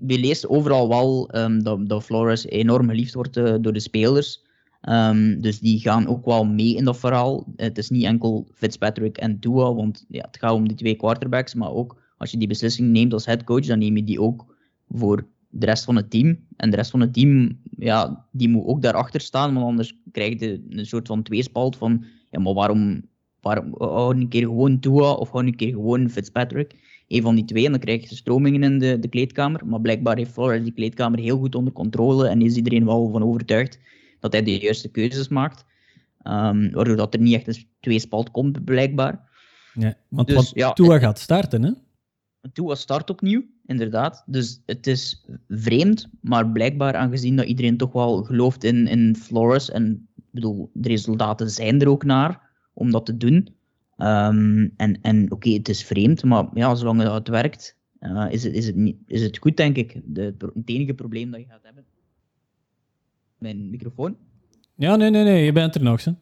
[SPEAKER 2] we lezen overal wel um, dat, dat Flores enorm geliefd wordt uh, door de spelers. Um, dus die gaan ook wel mee in dat verhaal. Het is niet enkel Fitzpatrick en Tua, want ja, het gaat om die twee quarterbacks. Maar ook als je die beslissing neemt als headcoach, dan neem je die ook voor de rest van het team. En de rest van het team, ja, die moet ook daarachter staan, want anders krijg je een soort van tweespalt van, ja, maar waarom, waarom hou een keer gewoon Tua of hou een keer gewoon Fitzpatrick? Een van die twee, en dan krijg je stromingen in de, de kleedkamer. Maar blijkbaar heeft Flores die kleedkamer heel goed onder controle en is iedereen wel van overtuigd dat hij de juiste keuzes maakt. Um, waardoor dat er niet echt een tweespalt komt, blijkbaar.
[SPEAKER 1] Ja, want dus, ja, Tua gaat starten, hè?
[SPEAKER 2] Tua start opnieuw, inderdaad. Dus het is vreemd, maar blijkbaar aangezien dat iedereen toch wel gelooft in, in Flores, en ik bedoel, de resultaten zijn er ook naar om dat te doen. Um, en en oké, okay, het is vreemd, maar ja, zolang het werkt, uh, is, het, is, het niet, is het goed, denk ik. De, het enige probleem dat je gaat hebben mijn microfoon?
[SPEAKER 1] Ja, nee, nee, nee, je bent er nog, hè.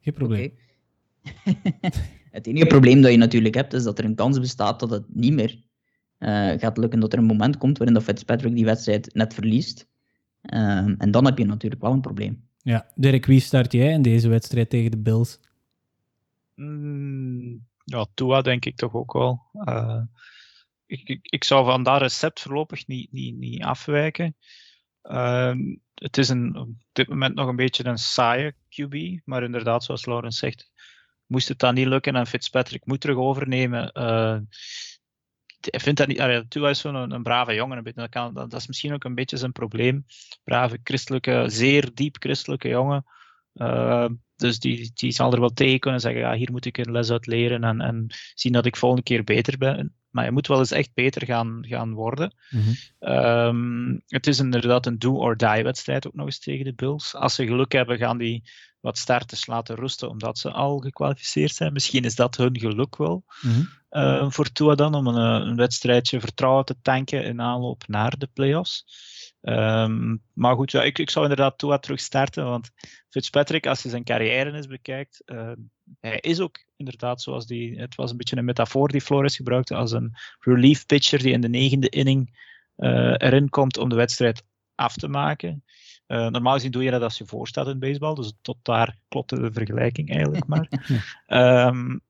[SPEAKER 1] Geen probleem.
[SPEAKER 2] het enige probleem dat je natuurlijk hebt, is dat er een kans bestaat dat het niet meer uh, gaat lukken. Dat er een moment komt waarin dat Fitzpatrick die wedstrijd net verliest. Uh, en dan heb je natuurlijk wel een probleem.
[SPEAKER 1] Ja, Dirk, wie start jij in deze wedstrijd tegen de Bills?
[SPEAKER 3] Mm, ja, Tua denk ik toch ook wel. Uh, ik, ik, ik, zou van dat recept voorlopig niet, niet, niet afwijken. Ehm, het is een, op dit moment nog een beetje een saaie QB, maar inderdaad, zoals Laurens zegt, moest het dan niet lukken en Fitzpatrick moet terug overnemen. Uh, ik vind dat niet. Allee, Tua is zo'n een, een, brave jongen. dat, kan, dat, is misschien ook een beetje zijn probleem. Brave christelijke, zeer diep christelijke jongen. Uh, dus die, die zal er wel tegen kunnen zeggen: ja, hier moet ik een les uit leren en, en zien dat ik volgende keer beter ben. Maar je moet wel eens echt beter gaan, gaan worden. Mhm. Ehm, het is inderdaad een do-or-die wedstrijd ook nog eens tegen de Bills. Als ze geluk hebben, gaan die wat starters laten rusten omdat ze al gekwalificeerd zijn. Misschien is dat hun geluk wel mm voor Tua dan, om een, een, wedstrijdje vertrouwen te tanken in aanloop naar de playoffs. Um, maar goed, ja, ik, ik zou inderdaad Tua terug starten, want Fitzpatrick, als je zijn carrière eens bekijkt, uh, hij is ook inderdaad zoals die, het was een beetje een metafoor die Flores gebruikte, als een relief pitcher die in de negende inning uh, erin komt om de wedstrijd af te maken. Uh, normaal gezien doe je dat als je voorstaat in baseball, dus tot daar klopte de vergelijking eigenlijk maar. um,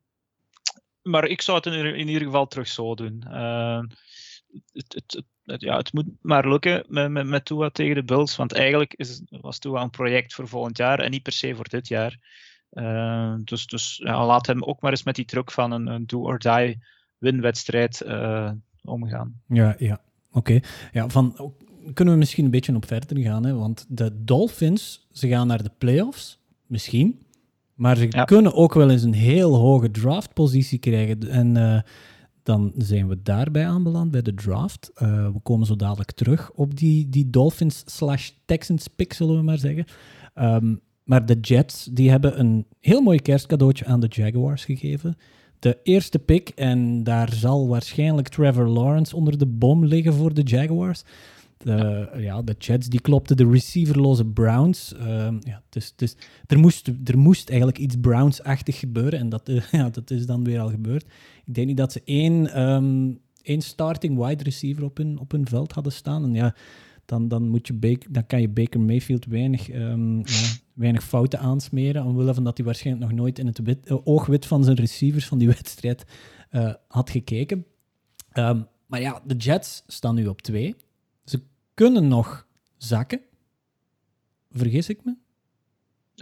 [SPEAKER 3] maar ik zou het in, in, ieder geval terug zo doen. Uh, het, het, het, ja, het moet maar lukken met, met, met Tua tegen de Bulls, want eigenlijk is, was Tua een project voor volgend jaar en niet per se voor dit jaar. Uh, dus dus ja, laat hem ook maar eens met die druk van een, een do-or-die winwedstrijd uh, omgaan.
[SPEAKER 1] Ja, ja. oké. Ja, van kunnen we misschien een beetje op verder gaan, hè? want de Dolphins, ze gaan naar de playoffs, misschien, maar ze kunnen ook wel eens een heel hoge draftpositie krijgen. En uh, dan zijn we daarbij aanbeland bij de draft. Uh, we komen zo dadelijk terug op die, die Dolphins slash Texans pick, zullen we maar zeggen. Um, maar de Jets die hebben een heel mooi kerstcadeautje aan de Jaguars gegeven. De eerste pick, en daar zal waarschijnlijk Trevor Lawrence onder de bom liggen voor de Jaguars. De, ja. de Jets die klopten de receiverloze Browns. Uh, ja, dus, dus, er, moest, er moest eigenlijk iets Browns-achtig gebeuren en dat, uh, ja, dat is dan weer al gebeurd. Ik denk niet dat ze één, um, één starting wide receiver op hun, op hun veld hadden staan. En ja, dan, dan, moet je dan kan je Baker Mayfield weinig, ja, weinig fouten aansmeren, omwille van dat hij waarschijnlijk nog nooit in het uh, oogwit van zijn receivers van die wedstrijd uh, had gekeken. Um, maar ja, de Jets staan nu op twee kunnen nog zakken. Vergis ik me?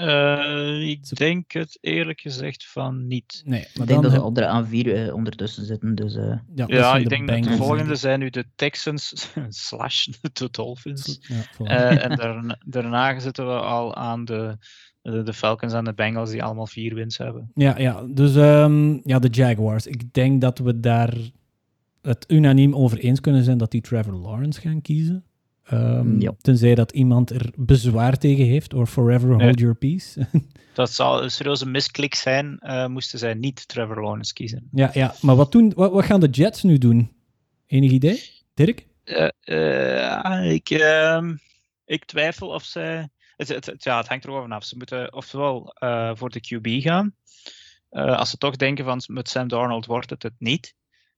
[SPEAKER 3] Uh, ik denk het eerlijk gezegd van niet.
[SPEAKER 2] Nee, maar ik denk dat ze op de aan vier uh, ondertussen zitten. Dus, uh...
[SPEAKER 3] Ja, ja ik denk dat de volgende zijn nu de Texans slash de Dolphins. Ja, en daarna, daarna zitten we al aan de, de, Falcons en de Bengals die allemaal vier wins hebben.
[SPEAKER 1] Ja, ja dus um, ja, de Jaguars. Ik denk dat we daar het unaniem over eens kunnen zijn dat die Trevor Lawrence gaan kiezen. Um, ja. Tenzij dat iemand er bezwaar tegen heeft, of forever hold your peace.
[SPEAKER 3] dat zou een serieuze misklik zijn, uh, moesten zij niet Trevor Lawrence kiezen.
[SPEAKER 1] Ja, ja. maar wat, doen, wat, wat gaan de Jets nu doen? Enig idee? Dirk? Uh,
[SPEAKER 3] uh, ik, ehm, ik twijfel of ze... Het, het, ja, het hangt erover vanaf. Ze moeten ofwel voor de QB gaan. als ze toch denken van met Sam Darnold wordt het het niet.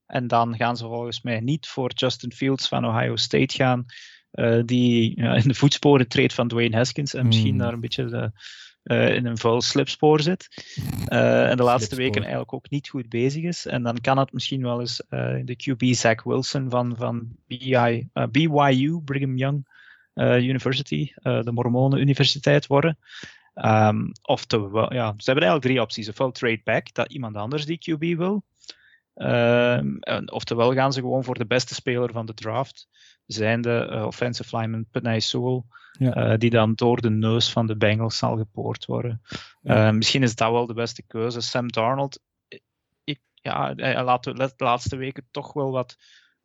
[SPEAKER 3] En dan gaan ze volgens mij niet voor Justin Fields van Ohio State gaan. Eh, die ja, in de voetsporen treedt van Dwayne Haskins en misschien hmm. daar een beetje de, uh, in een vuil slipspoor zit. Uh, en de laatste weken eigenlijk ook niet goed bezig is. En dan kan het misschien wel eens de QB Zach Wilson van, van BI, BYU, Brigham Young University, de Mormonen Universiteit worden. Um, oftewel, ja, ze hebben eigenlijk drie opties. Ofwel trade back, dat iemand anders die QB wil. Um, oftewel gaan ze gewoon voor de beste speler van de draft zijnde uh, offensive lineman Penay Sewell, ja. uh, die dan door de neus van de Bengals zal gepoord worden. Ja. Uh, misschien is dat wel de beste keuze. Sam Darnold, ik, ja, hij laat de laatste weken toch wel wat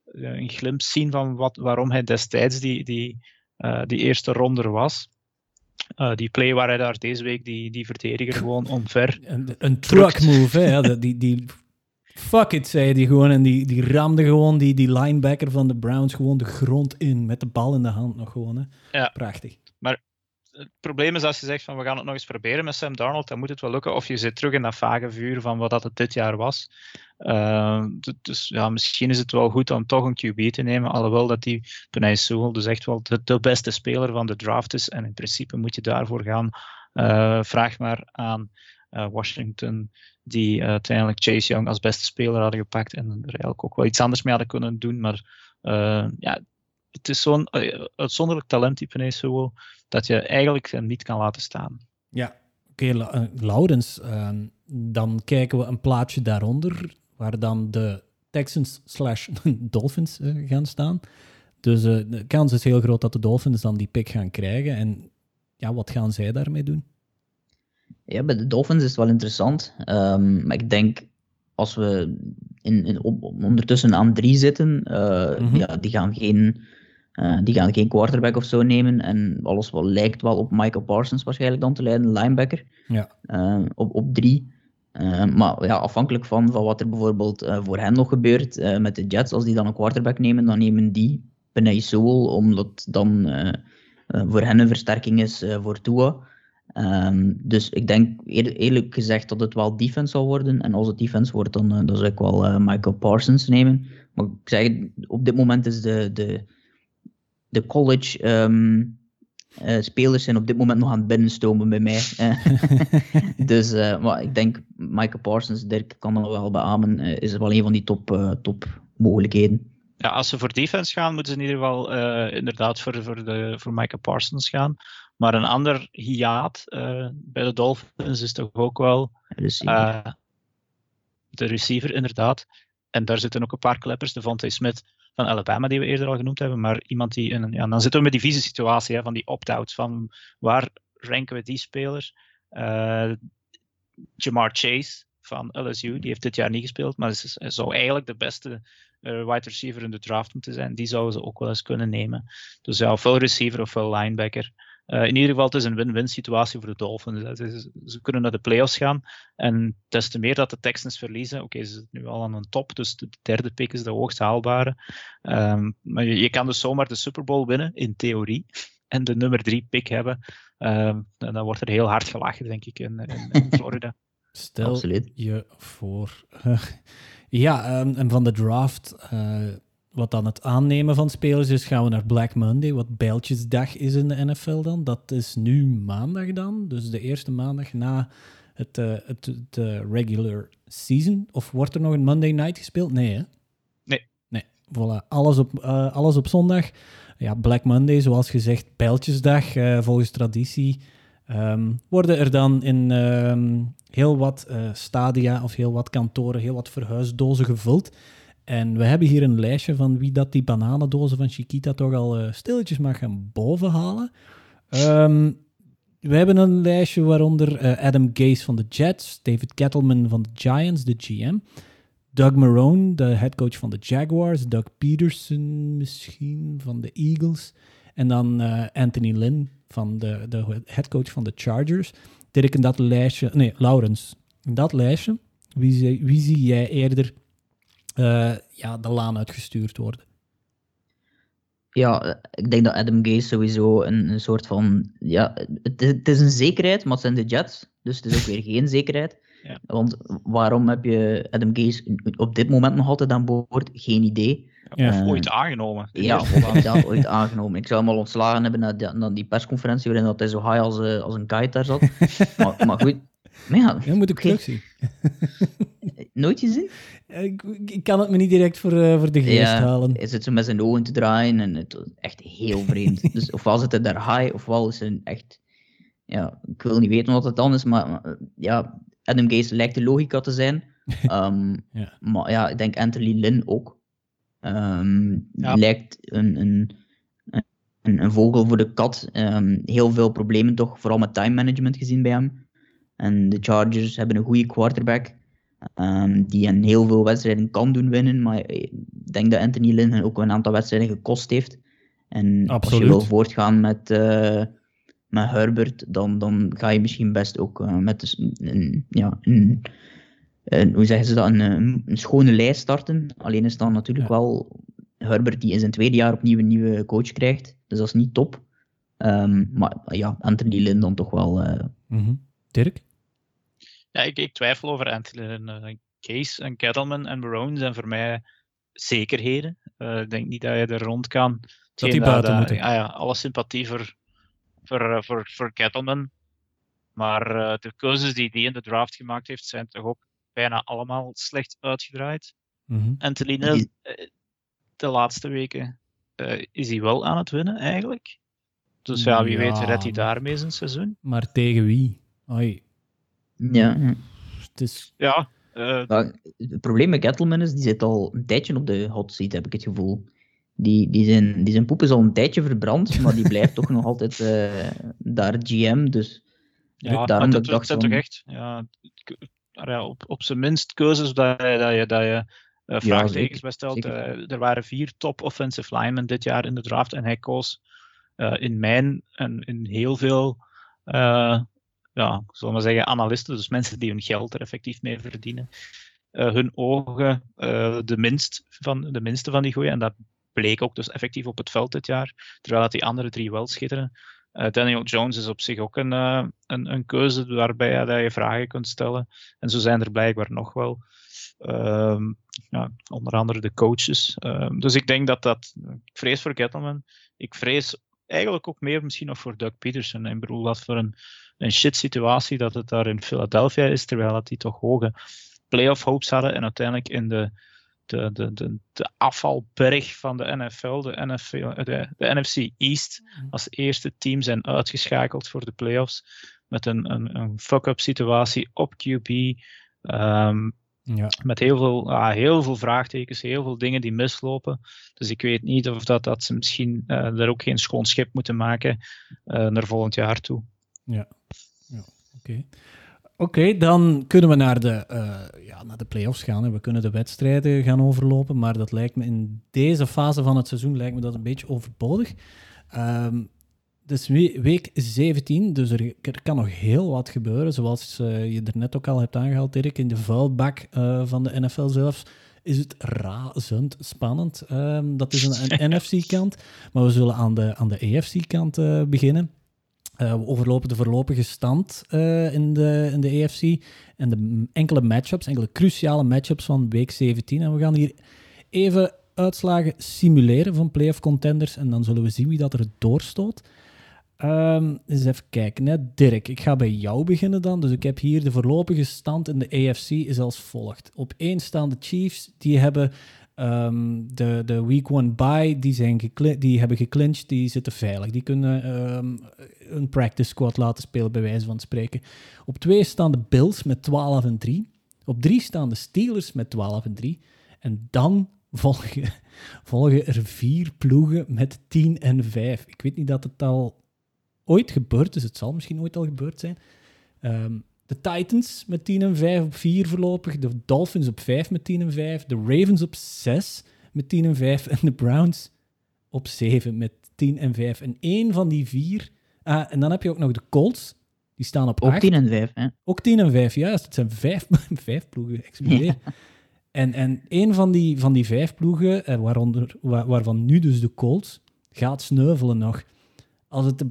[SPEAKER 3] een glimp zien van wat, waarom hij destijds die, die, die eerste ronde was. Uh, die play waar hij daar deze week die, die verdediger gewoon onver.
[SPEAKER 1] Een, een truck move, hè? die, die Fuck it, zei hij gewoon. En die, die ramde gewoon die, die linebacker van de Browns gewoon de grond in. Met de bal in de hand nog gewoon. Hè. Ja. Prachtig.
[SPEAKER 3] Maar het probleem is als je zegt van we gaan het nog eens proberen met Sam Darnold, dan moet het wel lukken. Of je zit terug in dat vage vuur van wat dat het dit jaar was. Uh, dus ja, misschien is het wel goed om toch een QB te nemen. Alhoewel dat die Penay Sewell dus echt wel de, de, beste speler van de draft is. En in principe moet je daarvoor gaan. Uh, vraag maar aan Washington die uh, uiteindelijk Chase Young als beste speler hadden gepakt en er eigenlijk ook wel iets anders mee hadden kunnen doen. Maar uh, ja, het is zo'n uitzonderlijk talenttype is zo dat je eigenlijk niet kan laten staan.
[SPEAKER 1] Ja, oké, okay, Laurens, ehm, dan kijken we een plaatje daaronder waar dan de Texans slash Dolphins gaan staan. Dus de kans is heel groot dat de Dolphins dan die pick gaan krijgen. En ja, wat gaan zij daarmee doen?
[SPEAKER 2] Ja, bij de Dolphins is het wel interessant. Um, maar ik denk als we in, in, ondertussen aan drie zitten, mm ja, die gaan geen... die gaan geen quarterback of zo nemen. En alles wat lijkt wel op Michael Parsons waarschijnlijk dan te leiden, linebacker.
[SPEAKER 1] Ja.
[SPEAKER 2] op, op drie. maar ja, afhankelijk van, van wat er bijvoorbeeld voor hen nog gebeurt met de Jets, als die dan een quarterback nemen, dan nemen die Penay Sewell, omdat dan voor hen een versterking is voor Tua. Um, dus ik denk eerlijk gezegd dat het wel defense zal worden. En als het defense wordt, dan, uh, dan zou ik wel uh, Michael Parsons nemen. Maar ik zeg, op dit moment is de, de, de college um, uh, spelers zijn op dit moment nog aan het binnenstomen bij mij. dus maar ik denk Michael Parsons, Dirk kan dat wel beamen, is wel een van die top, top mogelijkheden.
[SPEAKER 3] Ja, als ze voor defense gaan, moeten ze in ieder geval inderdaad voor, voor, de, voor Michael Parsons gaan. Maar een ander hiaat uh, bij de Dolphins is toch ook wel uh, de receiver, inderdaad. En daar zitten ook een paar kleppers. De Vontae Smith van Alabama, die we eerder al genoemd hebben. Maar iemand die. In een, ja, dan zitten we met die vieze situatie hè, van die opt-outs. Van waar ranken we die spelers? Uh, Jamar Chase van LSU, die heeft dit jaar niet gespeeld. Maar is, zou eigenlijk de beste wide receiver in de draft moeten zijn. Die zouden ze ook wel eens kunnen nemen. Dus ja, ofwel receiver ofwel linebacker. Uh, in ieder geval, het is een win-win situatie voor de Dolphins. Ze, ze, kunnen naar de playoffs gaan. En des te meer dat de Texans verliezen. Oké, ze zitten nu al aan een top, dus de derde pick is de hoogst haalbare. Um, maar je, je, kan dus zomaar de Super Bowl winnen, in theorie. En de nummer drie pick hebben. Um, en dan wordt er heel hard gelachen, denk ik, in, in, in Florida.
[SPEAKER 1] Stel Absoluut. je voor. ja, um, en van de draft. Uh, wat dan het aannemen van spelers is, gaan we naar Black Monday, wat Bijltjesdag is in de NFL dan. Dat is nu maandag dan, dus de eerste maandag na het, uh, het, de regular season. Of wordt er nog een Monday night gespeeld? Nee, hè?
[SPEAKER 3] Nee.
[SPEAKER 1] Nee, voilà. Alles op, uh, alles op zondag. Ja, Black Monday, zoals gezegd, Bijltjesdag, volgens traditie. Um, worden er dan in um, heel wat stadia of heel wat kantoren, heel wat verhuisdozen gevuld en we hebben hier een lijstje van wie dat die bananendozen van Chiquita toch al uh, stilletjes mag gaan bovenhalen. Um, we hebben een lijstje waaronder uh, Adam Gase van de Jets, David Kettleman van de Giants, de GM, Doug Marone, de headcoach van de Jaguars, Doug Peterson misschien van de Eagles, en dan uh, Anthony Lynn van de, de headcoach van de Chargers. Dirk, in dat lijstje, nee, Laurens, in dat lijstje, wie, wie zie jij eerder uh, ja, de laan uitgestuurd worden.
[SPEAKER 2] Ja, ik denk dat Adam Gase sowieso een, een soort van. Ja, het, het, is een zekerheid, maar het zijn de Jets. Dus het is ook weer geen zekerheid. Ja. Want waarom heb je Adam Gase op dit moment nog altijd aan boord? Geen idee.
[SPEAKER 3] Ja, of ooit aangenomen.
[SPEAKER 2] Ja, of ooit aangenomen. Ik zou hem al ontslagen hebben na die, na die persconferentie waarin dat hij zo high als, uh, als een kite daar zat. maar, maar goed,
[SPEAKER 1] ja, dat moet ik terug zien.
[SPEAKER 2] Nooit gezien?
[SPEAKER 1] Ik, ik, kan het me niet direct voor, uh, voor de geest ja, halen.
[SPEAKER 2] Hij zit zo met zijn ogen te draaien en het is echt heel vreemd. dus ofwel zit hij daar high, ofwel is hij echt... Ja, ik wil niet weten wat het dan is, maar, maar ja, Adam Gase lijkt de logica te zijn. Um, ja. Maar ja, ik denk Anthony Lynn ook. Um, ja. Lijkt een, een, een, een, vogel voor de kat. Um, heel veel problemen toch, vooral met time management gezien bij hem. En de Chargers hebben een goede quarterback. Um, die een heel veel wedstrijden kan doen winnen. Maar ik denk dat Anthony Lynn ook een aantal wedstrijden gekost heeft. En Absoluut. als je wil voortgaan met, uh, met Herbert, dan, dan ga je misschien best ook uh, met een, ja, een, een, hoe zeggen ze dat, een, een, schone lijst starten. Alleen is dan natuurlijk ja. wel Herbert die in zijn tweede jaar opnieuw een nieuwe coach krijgt. Dus dat is niet top. Um, maar ja, Anthony Lynn dan toch wel. Uh,
[SPEAKER 1] mm -hmm. Dirk?
[SPEAKER 3] Ja, ik, ik twijfel over Anthony en uh, Case en Kettleman en Barone zijn voor mij zekerheden. Uh, ik denk niet dat je er rond kan.
[SPEAKER 1] Dat die buiten dat, moeten.
[SPEAKER 3] Ja, ja, alle sympathie voor, voor, uh, voor, voor Kettleman. Maar uh, de keuzes die hij in de draft gemaakt heeft, zijn toch ook bijna allemaal slecht uitgedraaid. Mm -hmm. Anthony, de laatste weken is hij wel aan het winnen eigenlijk. Dus ja, wie ja, weet redt hij daarmee zijn seizoen.
[SPEAKER 1] Maar tegen wie? Oei.
[SPEAKER 2] Ja.
[SPEAKER 1] Het is...
[SPEAKER 3] Ja. Uh...
[SPEAKER 2] het probleem met Kettleman is, die zit al een tijdje op de hot seat, heb ik het gevoel. Die, die, zijn, die zijn poep is al een tijdje verbrand, maar die blijft toch nog altijd uh, daar GM. Dus
[SPEAKER 3] ja, daarom dat, dat, toch echt. Ja, op, op zijn minst keuzes dat je, dat je, dat je uh, vraagtekens bij stelt. er waren vier top offensive linemen dit jaar in de draft en hij koos in mijn en in heel veel ja, zullen we zeggen, analisten, dus mensen die hun geld er effectief mee verdienen, uh, hun ogen uh, de, minst van, de minste van die gooien. En dat bleek ook dus effectief op het veld dit jaar, terwijl dat die andere drie wel schitteren. Uh, Daniel Jones is op zich ook een, een, een keuze waarbij dat je vragen kunt stellen. En zo zijn er blijkbaar nog wel. Ehm, ja, onder andere de coaches. Ehm, dus ik denk dat dat. Ik vrees voor Gettleman. Ik vrees eigenlijk ook meer misschien nog voor Doug Peterson. Ik bedoel, wat voor een, een shit situatie dat het daar in Philadelphia is, terwijl dat die toch hoge playoff hopes hadden en uiteindelijk in de, de, de, de, de afvalberg van de NFL, de, NFL, de, de NFC East, mm. als eerste team zijn uitgeschakeld voor de playoffs met een, een, een fuck-up situatie op QB. Um, ja. Met heel veel, ah, heel veel vraagtekens, heel veel dingen die mislopen. Dus ik weet niet of dat, dat ze misschien uh, er ook geen schoon schip moeten maken uh, naar volgend jaar toe.
[SPEAKER 1] Ja. Oké. Dan kunnen we naar de, uh, ja, naar de play-offs gaan. We kunnen de wedstrijden gaan overlopen, maar dat lijkt me in deze fase van het seizoen lijkt me dat een beetje overbodig. Um, het is week 17, dus er, er, kan nog heel wat gebeuren. Zoals uh, je er net ook al hebt aangehaald, Dirk, in de vuilbak uh, van de NFL zelfs is het razend spannend. Um, dat is een, een NFC-kant. Maar we zullen aan de, aan de AFC-kant uh, beginnen. We overlopen de voorlopige stand in, de, in de AFC en de enkele matchups, enkele cruciale matchups van week 17. En we gaan hier even uitslagen simuleren van playoff contenders en dan zullen we zien wie dat er doorstoot. Um, eens even kijken. Hè. Dirk, ik ga bij jou beginnen dan. Dus ik heb hier de voorlopige stand in de AFC is als volgt. Op één staan de Chiefs. Die hebben um, de, de week one bye. Die, zijn die hebben geclinched. Die zitten veilig. Die kunnen um, een practice squad laten spelen, bij wijze van spreken. Op twee staan de Bills met 12 en 3. Op drie staan de Steelers met 12 en 3. En dan volgen, volgen er vier ploegen met 10 en 5. Ik weet niet dat het al ooit gebeurd, dus het zal misschien ooit al gebeurd zijn. Um, de Titans met 10 en 5 op 4 voorlopig. De Dolphins op 5 met 10 en 5. De Ravens op 6 met 10 en 5. En de Browns op 7 met 10 en 5. En één van die vier. Ah, en dan heb je ook nog de Colts. Die staan op 8.
[SPEAKER 2] Ook 10 en 5, hè?
[SPEAKER 1] Ook 10 en 5, juist. Het zijn vijf, vijf ploegen, excuseer. Ja. En, en één van die, van die vijf ploegen, eh, waaronder, waar, waarvan nu dus de Colts, gaat sneuvelen nog. Als het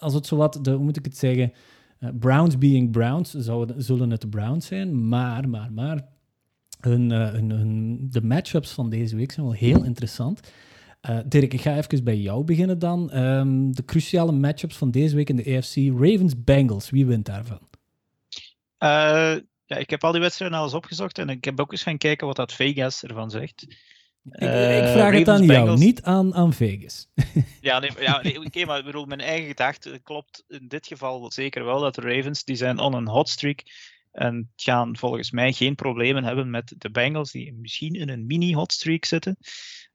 [SPEAKER 1] als het zowat, de, hoe moet ik het zeggen, uh, Browns being Browns, zullen het de Browns zijn. Maar, maar, maar, uh, hun, hun, de matchups van deze week zijn wel heel interessant. Uh, Dirk, ik ga even bij jou beginnen dan. Um, de cruciale matchups van deze week in de AFC. Ravens-Bengals, wie wint daarvan?
[SPEAKER 3] ja, ik heb al die wedstrijden al eens opgezocht en ik heb ook eens gaan kijken wat dat Vegas ervan zegt.
[SPEAKER 1] Ik, ik, eh, vraag het aan jou, niet aan, aan Vegas.
[SPEAKER 3] ja, nee, ja nee, oké, maar ik bedoel, mijn eigen gedachte klopt in dit geval zeker wel dat de Ravens, die zijn on een hot streak en gaan volgens mij geen problemen hebben met de Bengals, die misschien in een mini-hot streak zitten.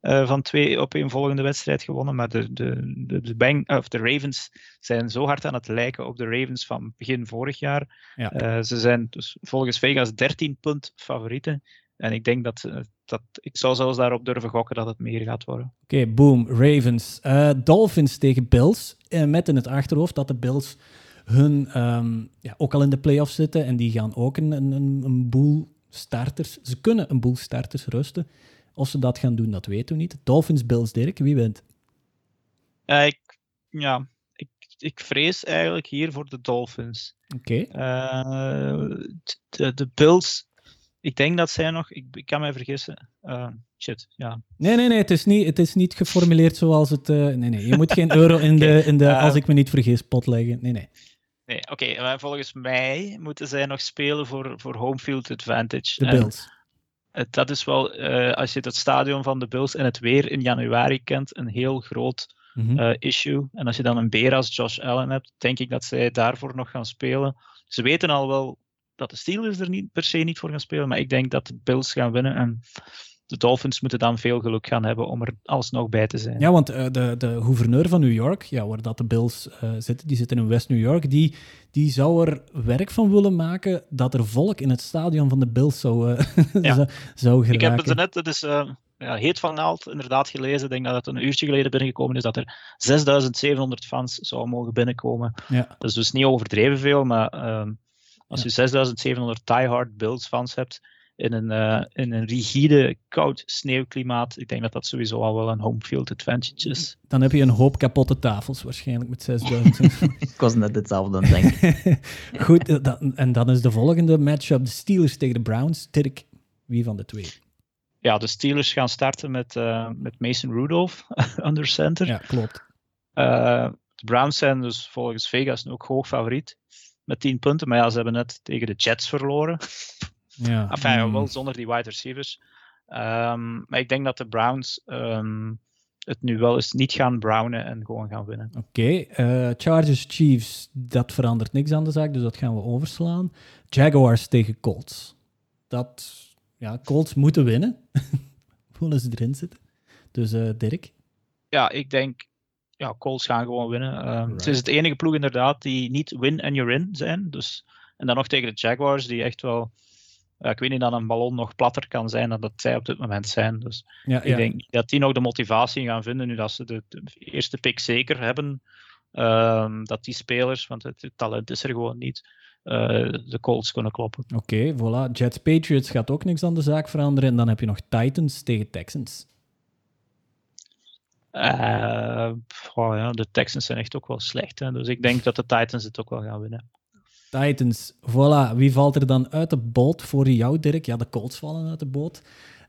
[SPEAKER 3] Uh, van twee op een volgende wedstrijd gewonnen. Maar de, de, de, de, Bang, of de Ravens zijn zo hard aan het lijken op de Ravens van begin vorig jaar. Ja. Uh, ze zijn dus volgens Vegas 13 punt favorieten. En ik denk dat, eh, dat ik zou zelfs daarop durven gokken dat het meer gaat worden.
[SPEAKER 1] Oké, boom. Ravens. Uh, Dolphins tegen Bills. Uh, met in het achterhoofd dat de Bills hun um, ja, ook al in de playoffs zitten. En die gaan ook een, een, een boel starters. Ze kunnen een boel starters rusten. Of ze dat gaan doen, dat weten we niet. Dolphins, Bills, Dirk, wie wint?
[SPEAKER 3] Uh, ik, ja, ik, ik vrees eigenlijk hier voor de Dolphins.
[SPEAKER 1] Oké.
[SPEAKER 3] de, de Bills ik denk dat zij nog, ik, ik kan mij vergissen. Uh, shit, ja.
[SPEAKER 1] Nee, nee, nee, het is niet, het is niet geformuleerd zoals het. Uh, nee, nee, je moet geen euro in de, in de uh, als ik me niet vergis, pot leggen. Nee, nee.
[SPEAKER 3] Nee, oké, okay, volgens mij moeten zij nog spelen voor, voor home field advantage.
[SPEAKER 1] De Bills.
[SPEAKER 3] Dat is wel, als je het stadion van de Bills en het weer in januari kent, een heel groot mm -hmm. issue. En als je dan een beer als Josh Allen hebt, denk ik dat zij daarvoor nog gaan spelen. Ze weten al wel dat de Steelers er niet per se niet voor gaan spelen. Maar ik denk dat de Bills gaan winnen. En de Dolphins moeten dan veel geluk gaan hebben om er alsnog bij te zijn.
[SPEAKER 1] Ja, want uh, de, de gouverneur van New York, ja, waar dat de Bills uh, zitten, die zitten in West New York, die, die zou er werk van willen maken dat er volk in het stadion van de Bills zou, uh, ja. zou geraken.
[SPEAKER 3] Ik heb het net, het is ja, heet van naald, inderdaad gelezen. Ik denk dat het een uurtje geleden binnengekomen is dat er 6700 fans zouden mogen binnenkomen. Ja. Dat is dus niet overdreven veel, maar ehm, als je 6700 diehard Bills fans hebt, in een, uh, in een rigide, koud sneeuwklimaat. Ik denk dat dat sowieso al wel een home field advantage is.
[SPEAKER 1] Dan heb je een hoop kapotte tafels waarschijnlijk met 6000.
[SPEAKER 2] Ik was net hetzelfde aan het denken.
[SPEAKER 1] Goed, eh, dan, en dan is de volgende matchup de Steelers tegen de Browns. Dirk, wie van de twee?
[SPEAKER 3] Ja, de Steelers gaan starten met, uh, met Mason Rudolph under center.
[SPEAKER 1] Ja, klopt.
[SPEAKER 3] Uh, de Browns zijn dus volgens Vegas ook hoog favoriet met 10 punten. Maar ja, ze hebben net tegen de Jets verloren. Ja. Enfin, mm. wel zonder die wide receivers. Um, maar ik denk dat de Browns um, het nu wel eens niet gaan brownen en gewoon gaan winnen.
[SPEAKER 1] Oké, okay. uh, Chargers Chiefs, dat verandert niks aan de zaak, dus dat gaan we overslaan. Jaguars tegen Colts. Dat, ja, Colts moeten winnen. Voelen ze erin zitten. Dus uh, Dirk?
[SPEAKER 3] Ja, ik denk, ja, Colts gaan gewoon winnen. Um, right. Het is het enige ploeg inderdaad die niet win and you're in zijn. Dus, en dan nog tegen de Jaguars, die echt wel ik weet niet dat een ballon nog platter kan zijn dan dat zij op dit moment zijn. Dus ja, ik denk dat die nog de motivatie gaan vinden nu dat ze de, eerste pick zeker hebben. Um, dat die spelers, want het, talent is er gewoon niet, uh, de Colts kunnen kloppen.
[SPEAKER 1] Oké, okay, voilà. Jets Patriots gaat ook niks aan de zaak veranderen. En dan heb je nog Titans tegen Texans.
[SPEAKER 3] Uh, oh ja, de Texans zijn echt ook wel slecht. Hè? Dus ik denk dat de Titans het ook wel gaan winnen.
[SPEAKER 1] Titans, voilà. Wie valt er dan uit de boot voor jou, Dirk? Ja, de Colts vallen uit de boot.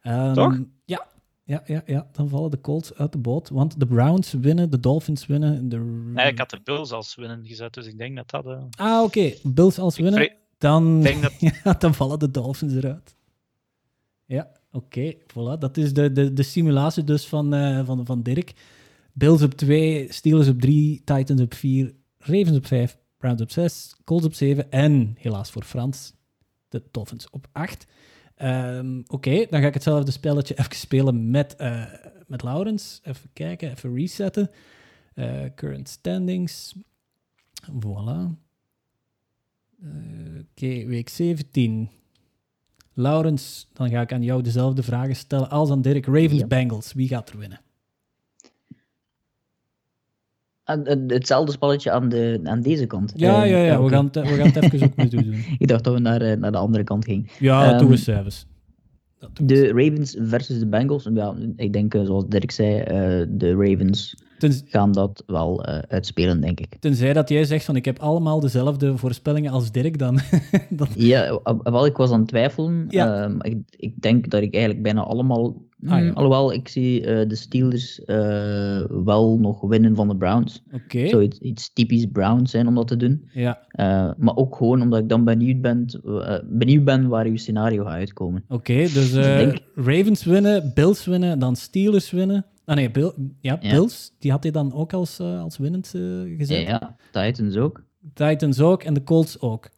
[SPEAKER 3] Um, Toch?
[SPEAKER 1] Ja, ja, ja, ja, dan vallen de Colts uit de boot. Want de Browns winnen, de Dolphins winnen. De...
[SPEAKER 3] Nee, ik had de Bills als winnen gezet, dus ik denk dat dat... Uh...
[SPEAKER 1] Ah, oké. Bills als winnen. Dan... Dat... ja, dan vallen de Dolphins eruit. Ja, oké. Voilà. Dat is de, de, de simulatie dus van, uh, van, van Dirk. Bills op 2, Steelers op 3, Titans op 4, Ravens op 5, Browns op 6, Colts op 7 en helaas voor Frans de Dolphins op 8. Um, ehm, Oké, dan ga ik hetzelfde spelletje even spelen met, uh, met Laurens. Even kijken, even resetten. Uh, current standings. Voilà. Oké, week 17. Laurens, dan ga ik aan jou dezelfde vragen stellen als aan Dirk. Ravens, Bengals, wie gaat er winnen?
[SPEAKER 2] hetzelfde spelletje aan, de, aan deze kant.
[SPEAKER 1] Ja, ja, ja. We, gaan het, we gaan het even ook moeten doen.
[SPEAKER 2] Ik dacht dat we naar, eh, naar de andere kant gingen.
[SPEAKER 1] Ja, um, doe eens even.
[SPEAKER 2] De Ravens versus de Bengals. Ja, ik denk, eh, zoals Dirk zei, uh, de Ravens gaan dat wel uh, uitspelen, denk ik.
[SPEAKER 1] Tenzij dat jij zegt van ik heb allemaal dezelfde voorspellingen als Dirk dan.
[SPEAKER 2] dan... Ja, wel, ik was aan het twijfelen. Ja. Um, ik, ik denk dat ik eigenlijk bijna allemaal Ah, ja. Alhoewel, ik zie uh, de Steelers wel nog winnen van de Browns.
[SPEAKER 1] Oké. Okay.
[SPEAKER 2] Zou iets, iets, typisch Browns zijn om dat te doen.
[SPEAKER 1] Ja.
[SPEAKER 2] Maar ook gewoon omdat ik dan benieuwd ben, benieuwd ben waar uw scenario gaat uitkomen.
[SPEAKER 1] Oké, okay, dus, dus denk... Ravens winnen, Bills winnen, dan Steelers winnen. Ah nee, Bill, ja, ja, Bills, die had hij dan ook als, als winnend gezet.
[SPEAKER 2] Ja, ja, Titans ook.
[SPEAKER 1] Titans ook en de Colts ook.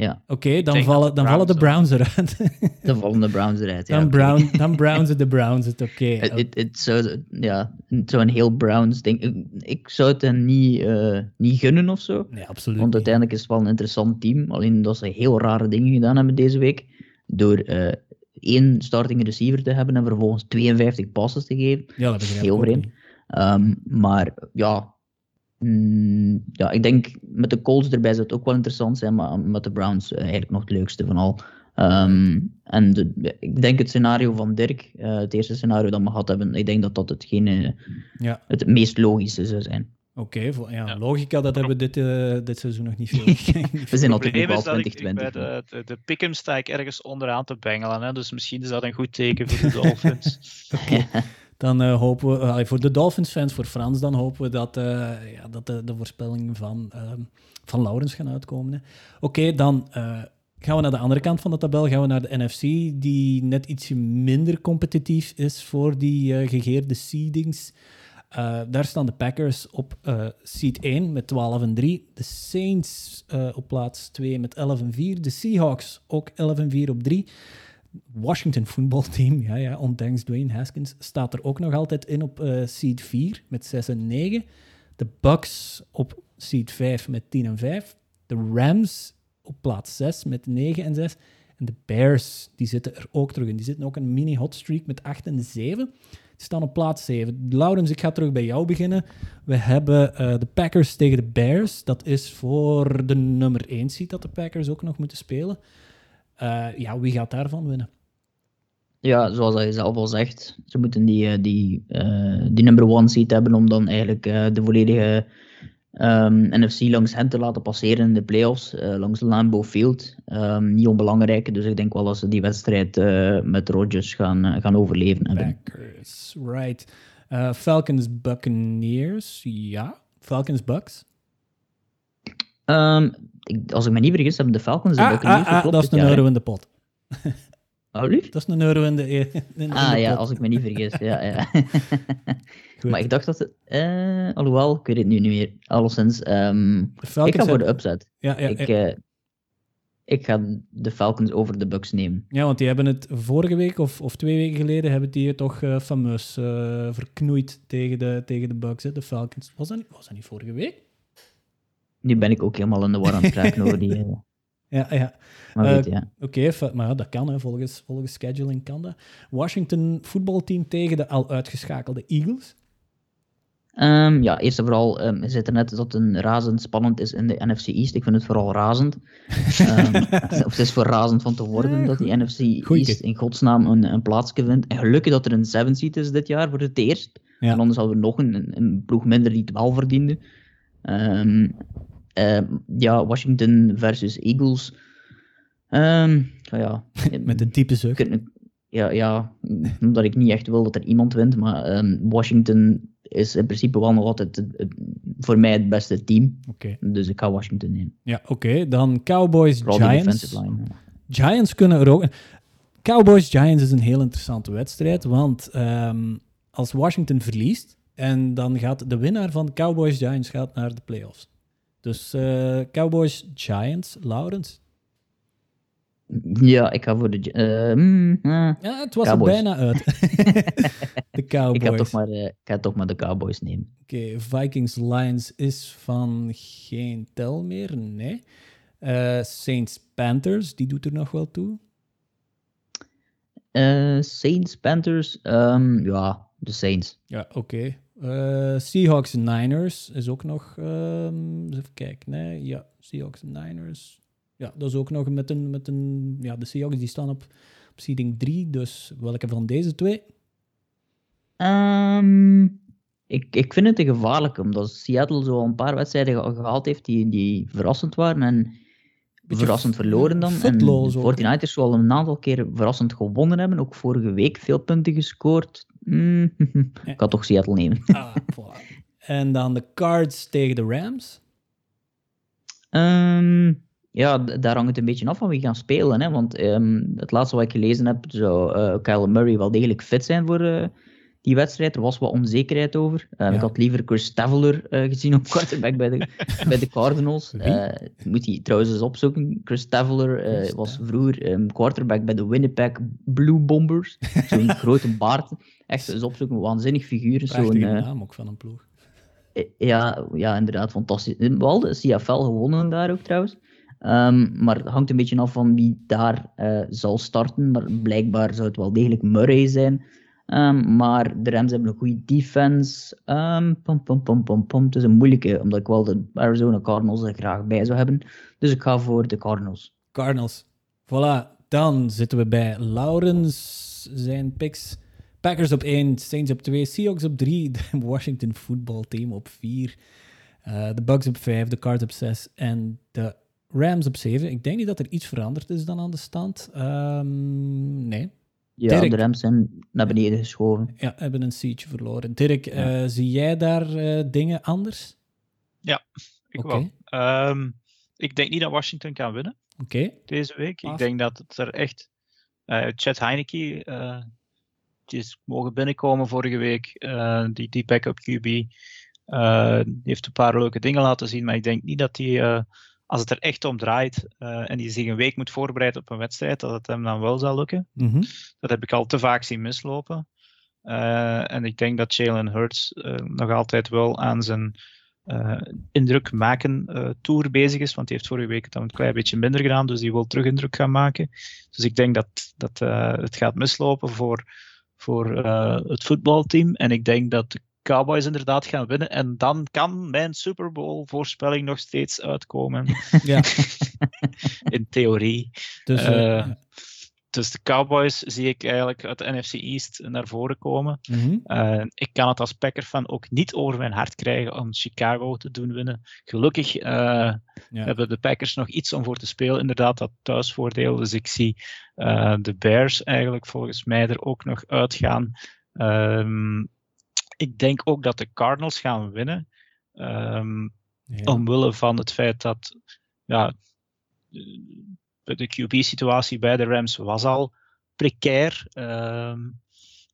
[SPEAKER 2] Ja.
[SPEAKER 1] Oké, dan, vallen, dan vallen de Browns eruit.
[SPEAKER 2] dan vallen de Browns eruit, ja.
[SPEAKER 1] Dan, brown, dan Browns de Browns het, oké.
[SPEAKER 2] Het zou ja, zo'n heel Browns ding. Ik, ik zou het hen niet, uh, niet gunnen of zo.
[SPEAKER 1] Nee, absoluut
[SPEAKER 2] Want uiteindelijk is het wel een interessant team. Alleen dat ze heel rare dingen gedaan hebben deze week. Door uh, één starting receiver te hebben en vervolgens 52 passes te geven.
[SPEAKER 1] Ja, dat begrijp
[SPEAKER 2] ik Heel vreemd. Um, maar ja, Mm, ja, ik denk met de Colts erbij zou het ook wel interessant zijn, maar met de Browns uh, eigenlijk nog het leukste van al. Um, en de, ik denk het scenario van Dirk, uh, het eerste scenario dat we gehad hebben, ik denk dat dat hetgene, ja. het meest logische zou zijn.
[SPEAKER 1] Oké, okay, ja, ja, logica, dat hebben we dit, uh, dit seizoen nog niet veel
[SPEAKER 2] We zijn natuurlijk wel 2020.
[SPEAKER 3] bij de, de, de pick'em sta ik ergens onderaan te bengelen, hè, dus misschien is dat een goed teken voor de Dolphins.
[SPEAKER 1] dan uh, hopen we, uh, voor de Dolphins-fans, voor Frans, dan hopen we dat, uh, ja, dat de, de voorspellingen van, ehm, van Laurens gaan uitkomen. Oké, dan gaan we naar de andere kant van de tabel. Gaan we naar de NFC, die net iets minder competitief is voor die gegeerde seedings. Daar staan de Packers op seed 1 met 12 en 3. De Saints op plaats 2 met 11 en 4. De Seahawks ook 11 en 4 op 3. Washington voetbalteam, ja, ja, ondanks Dwayne Haskins, staat er ook nog altijd in op uh, seed 4 met 6 en 9. De Bucks op seed 5 met 10 en 5. De Rams op plaats 6 met 9 en 6. En de Bears, die zitten er ook terug in. Die zitten ook een mini hot streak met 8 en 7. Die staan op plaats 7. Laurens, ik ga terug bij jou beginnen. We hebben uh, de Packers tegen de Bears. Dat is voor de nummer 1 seed dat de Packers ook nog moeten spelen. Uh, ja, wie gaat daarvan winnen?
[SPEAKER 2] Ja, zoals je zelf al zegt, ze moeten die, eh, die, uh, die number one seat hebben om dan eigenlijk de volledige um, NFC langs hen te laten passeren in de playoffs, langs de Lambeau Field. Um, niet onbelangrijk, dus ik denk wel dat ze die wedstrijd met Rodgers gaan, gaan overleven.
[SPEAKER 1] Packers, right. Falcons Buccaneers, ja. Falcons Bucks.
[SPEAKER 2] Um, ik, als ik me niet vergis, hebben de Falcons de ah, Buccaneers
[SPEAKER 1] ah, ah, dat is een euro in de pot.
[SPEAKER 2] Alsjeblieft?
[SPEAKER 1] Dat is een euro in de, in
[SPEAKER 2] Ah ja, als ik me niet vergis. Ja, ja. maar ik dacht dat het... Uh, alhoewel, ik weet het nu niet meer. Alleszins, um, ik ga voor de upset.
[SPEAKER 1] Ja, ja,
[SPEAKER 2] ik, uh, ik ga de Falcons over de Bucks nemen.
[SPEAKER 1] Ja, want die hebben het vorige week of, of twee weken geleden hebben die het toch uh, fameus verknoeid tegen de, tegen de Bucks, hè, de Falcons. Was dat, niet, was dat niet vorige week?
[SPEAKER 2] Nu ben ik ook helemaal in de war aan het trekken over die...
[SPEAKER 1] Ja, ja.
[SPEAKER 2] Maar uh, ja.
[SPEAKER 1] Oké, maar dat kan, hè. Volgens, volgens scheduling kan dat. Washington voetbalteam tegen de al uitgeschakelde Eagles?
[SPEAKER 2] Um, ja, eerst en vooral, um, je zei er net dat het een razend spannend is in de NFC East. Ik vind het vooral razend. um, of het is voor razend van te worden dat die NFC Goeie. East in godsnaam een, een plaatsje vindt. En gelukkig dat er een seven seat is dit jaar voor het eerst. Ja. En anders hadden we nog een, een ploeg minder die het wel verdiende. Uh, ja, Washington versus Eagles. Ja,
[SPEAKER 1] Met een diepe zucht.
[SPEAKER 2] Ja, ja, omdat ik niet echt wil dat er iemand wint. Maar Washington is in principe wel nog altijd het, het, voor mij het beste team.
[SPEAKER 1] Okay.
[SPEAKER 2] Dus ik ga Washington nemen.
[SPEAKER 1] Ja, oké. Dan Cowboys, Giants. Line, Giants kunnen er ook... Cowboys, Giants is een heel interessante wedstrijd. Want um, als Washington verliest... En dan gaat de winnaar van Cowboys, Giants gaat naar de playoffs. Dus uh, Cowboys, Giants, Lawrence.
[SPEAKER 2] Ja, ik ga voor de. Uh, mm,
[SPEAKER 1] uh, ja, het was er bijna uit. de Cowboys. Ik
[SPEAKER 2] ga, toch maar, uh, ik ga toch maar de Cowboys nemen.
[SPEAKER 1] Oké, okay, Vikings Lions is van geen tel meer. Nee. Saints Panthers, die doet er nog wel toe.
[SPEAKER 2] Saints Panthers, um, ja, de Saints.
[SPEAKER 1] Ja, oké. Okay. Seahawks Niners is ook nog. Um, even kijken. Nee, ja, Seahawks Niners. Ja, dat is ook nog met een. Met een ja, de Seahawks die staan op, op seeding 3. Dus welke van deze twee?
[SPEAKER 2] Um, ik, ik vind het een gevaarlijke, omdat Seattle zo een paar wedstrijden gehaald heeft die, die verrassend waren. En verrassend verloren dan. En de 49ers zal een aantal keer verrassend gewonnen hebben. Ook vorige week veel punten gescoord. Mm, ik had toch Seattle nemen.
[SPEAKER 1] Ah, En dan de Cards tegen de Rams?
[SPEAKER 2] Um, ja, daar hangt het een beetje af van wie gaan spelen. Hè? Want um, het laatste wat ik gelezen heb, zou uh, Kyle Murray wel degelijk fit zijn voor, uh, die wedstrijd. Er was wat onzekerheid over. Uh, Ik had liever Chris Stavler uh, gezien op quarterback bij de, bij de Cardinals. Moet hij trouwens eens opzoeken. Chris Stavler was vroeger um, quarterback bij de Winnipeg Blue Bombers. Zo'n grote baard. Echt eens opzoeken, een waanzinnig figuur.
[SPEAKER 1] Zo'n naam ook van een ploeg.
[SPEAKER 2] Ja, ja, inderdaad, fantastisch. Wel de CFL gewonnen daar ook trouwens. Um, maar het hangt een beetje af van wie daar uh, zal starten. Maar blijkbaar zou het wel degelijk Murray zijn. Um, maar de Rams hebben een goede defense. Um, pom, pom, pom, pom, pom. Het is een moeilijke, omdat ik wel de Arizona Cardinals er graag bij zou hebben. Dus ik ga voor de Cardinals.
[SPEAKER 1] Cardinals. Voilà, dan zitten we bij Laurens, zijn picks. Packers op 1, Saints op 2, Seahawks op 3, de Washington voetbalteam op 4, uh, de Bucks op 5, de Cards op 6 en de Rams op 7. Ik denk niet dat er iets veranderd is dan aan de stand. Um, nee,
[SPEAKER 2] ja, de Rams zijn naar beneden geschoven.
[SPEAKER 1] Ja, hebben een seatje verloren. Dirk, eh, zie jij daar uh, dingen anders?
[SPEAKER 3] Ja, ik wel. Um, ik denk niet dat Washington kan winnen
[SPEAKER 1] okay.
[SPEAKER 3] deze week. Ik denk dat het er echt... Uh, Chad Heineke, die is mogen binnenkomen vorige week, die, die backup QB. die heeft een paar leuke dingen laten zien, maar ik denk niet dat hij als het er echt om draait uh, en die zich een week moet voorbereiden op een wedstrijd, dat het hem dan wel zal lukken.
[SPEAKER 1] Mhm.
[SPEAKER 3] Dat heb ik al te vaak zien mislopen. Uh, en ik denk dat Jalen Hurts uh, nog altijd wel aan zijn indruk maken tour bezig is, want hij heeft vorige week dan een klein beetje minder gedaan, dus hij wil terug indruk gaan maken. Dus ik denk dat, dat het gaat mislopen voor, voor het voetbalteam. En ik denk dat de Cowboys inderdaad gaan winnen. En dan kan mijn Super Bowl voorspelling nog steeds uitkomen.
[SPEAKER 1] Ja.
[SPEAKER 3] In theorie.
[SPEAKER 1] Dus, uh,
[SPEAKER 3] dus de Cowboys zie ik eigenlijk uit de NFC East naar voren komen.
[SPEAKER 1] Mm
[SPEAKER 3] uh, ik kan het als Packer van ook niet over mijn hart krijgen om Chicago te doen winnen. Gelukkig uh, ja. hebben de Packers nog iets om voor te spelen. Inderdaad, dat thuisvoordeel. Dus ik zie de Bears eigenlijk volgens mij er ook nog uitgaan. Um, ik denk ook dat de Cardinals gaan winnen. Um, ja. Omwille van het feit dat ja, de QB-situatie bij de Rams was al precair. Um,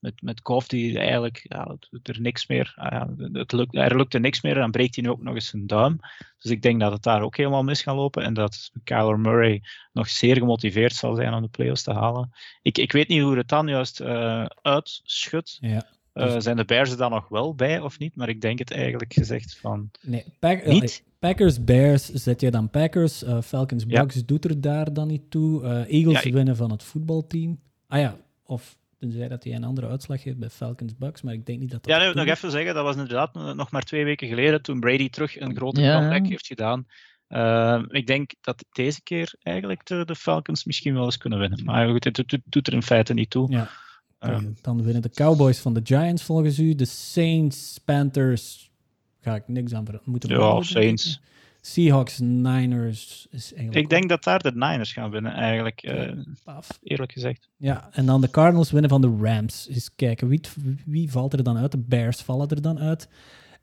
[SPEAKER 3] met, met Goff die eigenlijk ja, er niks meer, ja, het lukt, er lukte niks meer en dan breekt hij nu ook nog eens zijn duim. Dus ik denk dat het daar ook helemaal mis gaat lopen en dat Kyler Murray nog zeer gemotiveerd zal zijn om de playoffs te halen. Ik, ik weet niet hoe het dan juist uh, uitschudt.
[SPEAKER 1] Ja.
[SPEAKER 3] Uh, zijn de Bears er dan nog wel bij of niet? Maar ik denk het eigenlijk gezegd van.
[SPEAKER 1] Nee, Pack niet. Packers, Bears zet je dan Packers. Uh, Falcons, Bucks ja. doet er daar dan niet toe. Uh, Eagles ja, ik... winnen van het voetbalteam. Ah ja, of tenzij dat hij een andere uitslag heeft bij Falcons, Bucks. Maar ik denk niet dat dat.
[SPEAKER 3] Ja, nee, nog even zeggen, dat was inderdaad nog maar twee weken geleden toen Brady terug een grote ja. comeback heeft gedaan. ik denk dat deze keer eigenlijk de, de, Falcons misschien wel eens kunnen winnen. Maar goed, het doet, doet er in feite niet toe.
[SPEAKER 1] Ja. Um, dan winnen de Cowboys van de Giants volgens u. De Saints, Panthers. Ga ik niks aan moeten
[SPEAKER 3] Ja, Saints.
[SPEAKER 1] Seahawks, Niners is eigenlijk.
[SPEAKER 3] Ik denk dat daar de Niners gaan winnen, eigenlijk. Uh, eerlijk gezegd.
[SPEAKER 1] Ja, en dan de Cardinals winnen van de Rams. Eens kijken, wie, wie valt er dan uit? De Bears vallen er dan uit.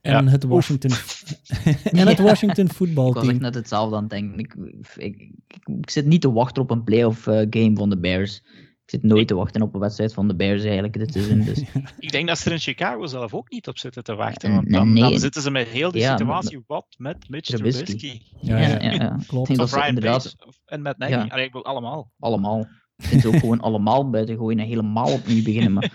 [SPEAKER 1] En ja. het Washington, en het Washington voetbalteam.
[SPEAKER 2] Ik was net hetzelfde aan het denken. Ik, ik, ik, ik, zit niet te wachten op een playoff uh, game van de Bears zit nooit te wachten op een wedstrijd van de Bears eigenlijk dit seizoen. Dus.
[SPEAKER 3] ik denk dat ze er in Chicago zelf ook niet op zitten te wachten. Want dan, nee, dan zitten ze met heel die ja, situatie met, wat met Mitch Trubisky.
[SPEAKER 1] Ja, ja, ja, ja. klopt.
[SPEAKER 3] Inderdaad... en met Nagy. Allee, ik allemaal.
[SPEAKER 2] Allemaal. Het ook gewoon allemaal buiten gooien en helemaal opnieuw beginnen. Maar...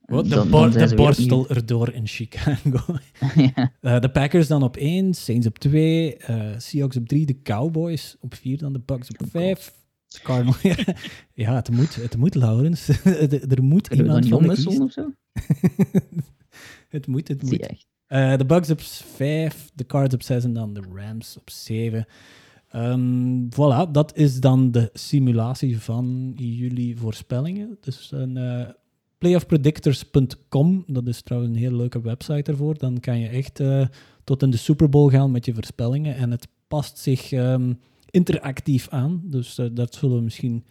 [SPEAKER 1] Wat, de, de borstel erdoor in Chicago. ja. uh, de Packers dan op 1, Saints op 2, uh, Seahawks op 3, de Cowboys op 4, dan de Bucks op 5. Cardinal, ja. het moet, het moet, Laurens. er moet
[SPEAKER 2] Kunnen
[SPEAKER 1] iemand
[SPEAKER 2] van de of zo?
[SPEAKER 1] het moet, het moet. Uh, de Bucks op 5, de Cards op 6 en dan de Rams op 7. Um, voilà, dat is dan de simulatie van jullie voorspellingen. Dus een uh, playoffpredictors.com, dat is trouwens een hele leuke website ervoor. Dan kan je echt uh, tot in de Super Bowl gaan met je voorspellingen. En het past zich um, interactief aan. Dus uh, dat zullen we misschien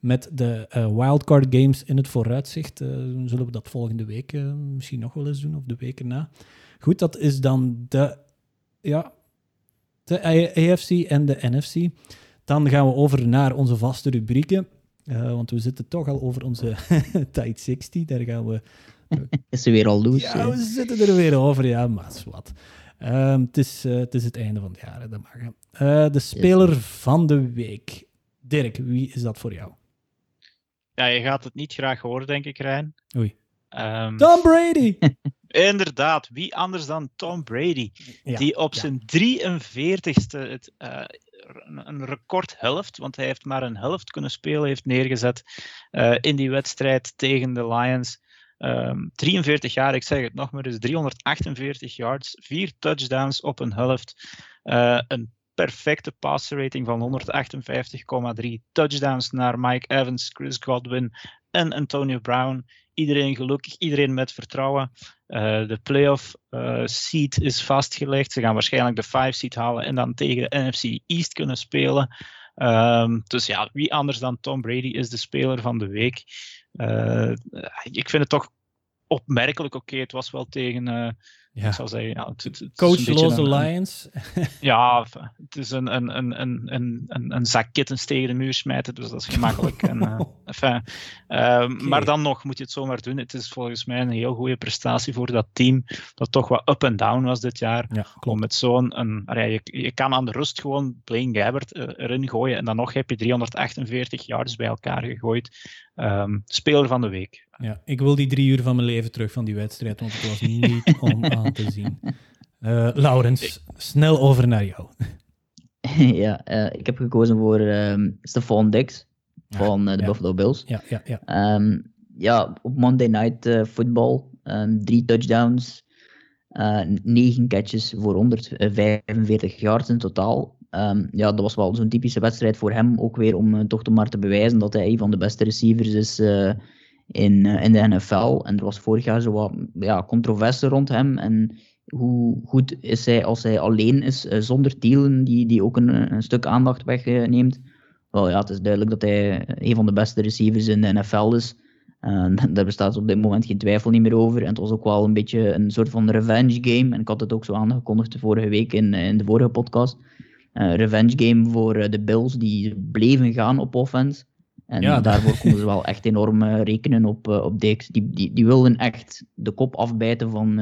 [SPEAKER 1] met de uh, wildcard games in het vooruitzicht, uh, zullen we dat volgende week misschien nog wel eens doen, of de weken na. Goed, dat is dan de, ja, de AFC en de NFC. Dan gaan we over naar onze vaste rubrieken. want we zitten toch al over onze Tide 60. Daar gaan we.
[SPEAKER 2] is ze weer al loose?
[SPEAKER 1] Ja, we zitten er weer over. Ja, maar wat. Um, het, is, uh, het is het einde van het jaar, dat mag. Uh, de speler yes. van de week. Dirk, wie is dat voor jou?
[SPEAKER 3] Ja, je gaat het niet graag horen, denk ik, Rijn.
[SPEAKER 1] Oei. Um, Tom Brady!
[SPEAKER 3] inderdaad, wie anders dan Tom Brady? Ja, die op ja. zijn 43ste het, uh, een recordhelft, want hij heeft maar een helft kunnen spelen, heeft neergezet in die wedstrijd tegen de Lions. Um, 43 jaar, ik zeg het nog maar eens, 348 yards, 4 touchdowns op een helft. Uh, een perfecte passer rating van 158,3 touchdowns naar Mike Evans, Chris Godwin en Antonio Brown. Iedereen gelukkig, iedereen met vertrouwen. Uh, de playoff uh, seat is vastgelegd. Ze gaan waarschijnlijk de 5 seat halen en dan tegen de NFC East kunnen spelen. Um, dus ja, wie anders dan Tom Brady is de speler van de week. Ik vind het toch opmerkelijk. Oké, okay, het was wel tegen, uh, ja. Ik zou zeggen, ja, het, het,
[SPEAKER 1] Coachloze Lions.
[SPEAKER 3] ja, het is een, een, een, een, een, een zak kittens tegen de muur smijten, dus dat is gemakkelijk. en, uh, enfin, uh, Maar dan nog moet je het zomaar doen. Het is volgens mij een heel goede prestatie voor dat team, dat toch wat up en down was dit jaar. Ja, om met zo'n... Een, je, je kan aan de rust gewoon Blaine Gabbert uh, erin gooien en dan nog heb je 348 yards bij elkaar gegooid. Um, speler van de week.
[SPEAKER 1] Ja, ik wil die drie uur van mijn leven terug van die wedstrijd, want het was niet om aan te zien. Uh, Laurens, snel over naar jou.
[SPEAKER 2] ja, uh, ik heb gekozen voor um, Stefan Dix van uh, de ja. Buffalo Bills.
[SPEAKER 1] Ja, ja,
[SPEAKER 2] ja. Um, ja, op Monday Night Football, um, drie touchdowns, negen catches voor 145 yards in totaal. Um, ja, dat was wel zo'n typische wedstrijd voor hem, ook weer om uh, toch maar te bewijzen dat hij een van de beste receivers is uh, in, uh, in de NFL. En er was vorig jaar zo wat ja, controverse rond hem. En hoe goed is hij als hij alleen is, zonder Thielen, die, die ook een, een stuk aandacht wegneemt. Wel ja, het is duidelijk dat hij een van de beste receivers in de NFL is. daar bestaat op dit moment geen twijfel niet meer over. En het was ook wel een beetje een soort van revenge game. En ik had het ook zo aangekondigd vorige week in, in de vorige podcast uh, revenge game voor de Bills, die bleven gaan op offense. En ja, daarvoor konden ze wel echt enorm uh, rekenen op, op Dix. Die, die, die wilden echt de kop afbijten van,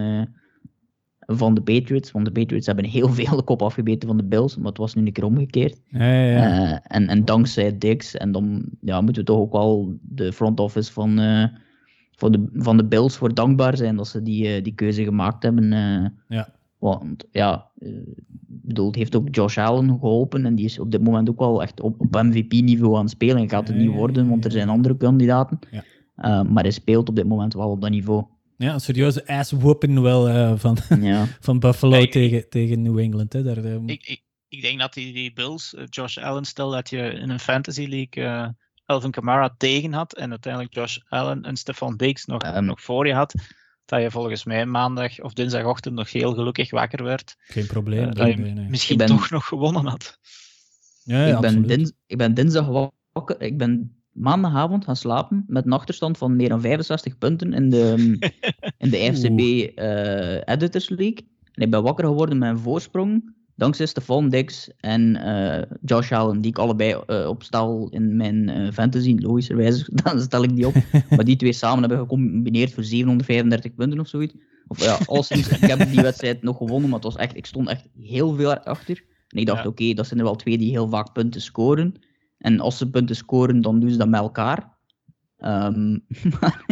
[SPEAKER 2] van de Patriots. Want de Patriots hebben heel veel de kop afgebeten van de Bills, maar het was nu een keer omgekeerd.
[SPEAKER 1] Ja, ja,
[SPEAKER 2] en, en dankzij Dix, en dan ja, moeten we toch ook wel de front office van, van, de, van de Bills voor dankbaar zijn dat ze die, die keuze gemaakt hebben.
[SPEAKER 1] ja.
[SPEAKER 2] Want ja, bedoel, het heeft ook Josh Allen geholpen en die is op dit moment ook wel echt op, op MVP-niveau aan het spelen. En gaat het niet worden, want er zijn andere kandidaten. Ja. Uh, maar hij speelt op dit moment wel op dat niveau.
[SPEAKER 1] Ja, een serieuze ass-whooping wel uh, van, ja. van Buffalo ik, tegen, tegen New England. Hè. Daar, um...
[SPEAKER 3] ik, ik, ik, denk dat die, die Bills, uh, Josh Allen, stel dat je in een fantasy league Elvin Kamara tegen had en uiteindelijk Josh Allen en Stefan Diggs nog, um, nog voor je had, dat je volgens mij maandag of dinsdagochtend nog heel gelukkig wakker werd.
[SPEAKER 1] Geen probleem. Uh,
[SPEAKER 3] dat je nee. misschien ben, toch nog gewonnen had.
[SPEAKER 2] Ja, ja ik, ben dins, ik ben dinsdag wakker. Ik ben maandagavond gaan slapen met een achterstand van meer dan 65 punten in de, in de FCB uh, eh, Editors League. En ik ben wakker geworden met een voorsprong dankzij Stefan Dix en uh, Josh Allen, die ik allebei uh, opstel in mijn uh, fantasy, logischerwijze, dan stel ik die op. maar die twee samen hebben gecombineerd voor 735 punten of zoiets. Of ja, alleszins, ik heb die wedstrijd nog gewonnen, maar het was echt, ik stond echt heel veel achter. En ik dacht, ja. oké, okay, dat zijn er wel twee die heel vaak punten scoren. En als ze punten scoren, dan doen ze dat met elkaar. Um, maar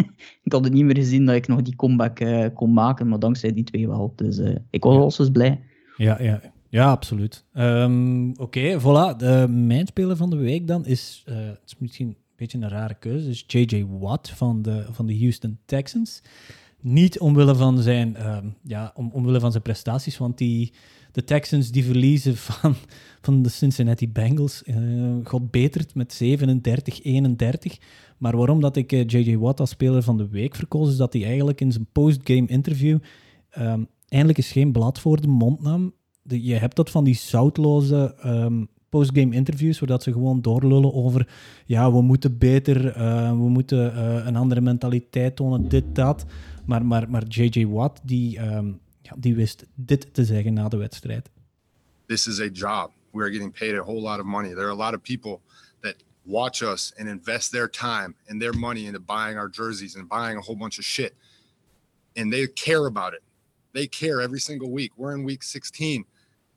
[SPEAKER 2] ik had het niet meer gezien dat ik nog die comeback kon maken, maar dankzij die twee wel. Dus ik was ja. wel blij.
[SPEAKER 1] Ja, ja. Ja, absoluut. Um, Oké, voilà. De, mijn speler van de week dan is, uh, het is misschien een beetje een rare keuze, is J.J. Watt van de, van de Houston Texans. Niet omwille van zijn, um, ja, om, omwille van zijn prestaties, want die, de Texans die verliezen van, van de Cincinnati Bengals. Uh, God betert met 37-31. Maar waarom dat ik J.J. Uh, Watt als speler van de week verkoos, is dat hij eigenlijk in zijn postgame interview um, eindelijk eens geen blad voor de mond nam je hebt dat van die zoutloze um, postgame interviews, zodat ze gewoon doorlullen over, ja, we moeten beter, uh, we moeten uh, een andere mentaliteit tonen, dit, dat. Maar, maar, maar J.J. Watt, die, um, ja, die wist dit te zeggen na de wedstrijd.
[SPEAKER 6] This is a job. We are getting paid a whole lot of money. There are a lot of people that watch us and invest their time and their money into buying our jerseys and buying a whole bunch of shit. And they care about it. They care every single week. We're in week 16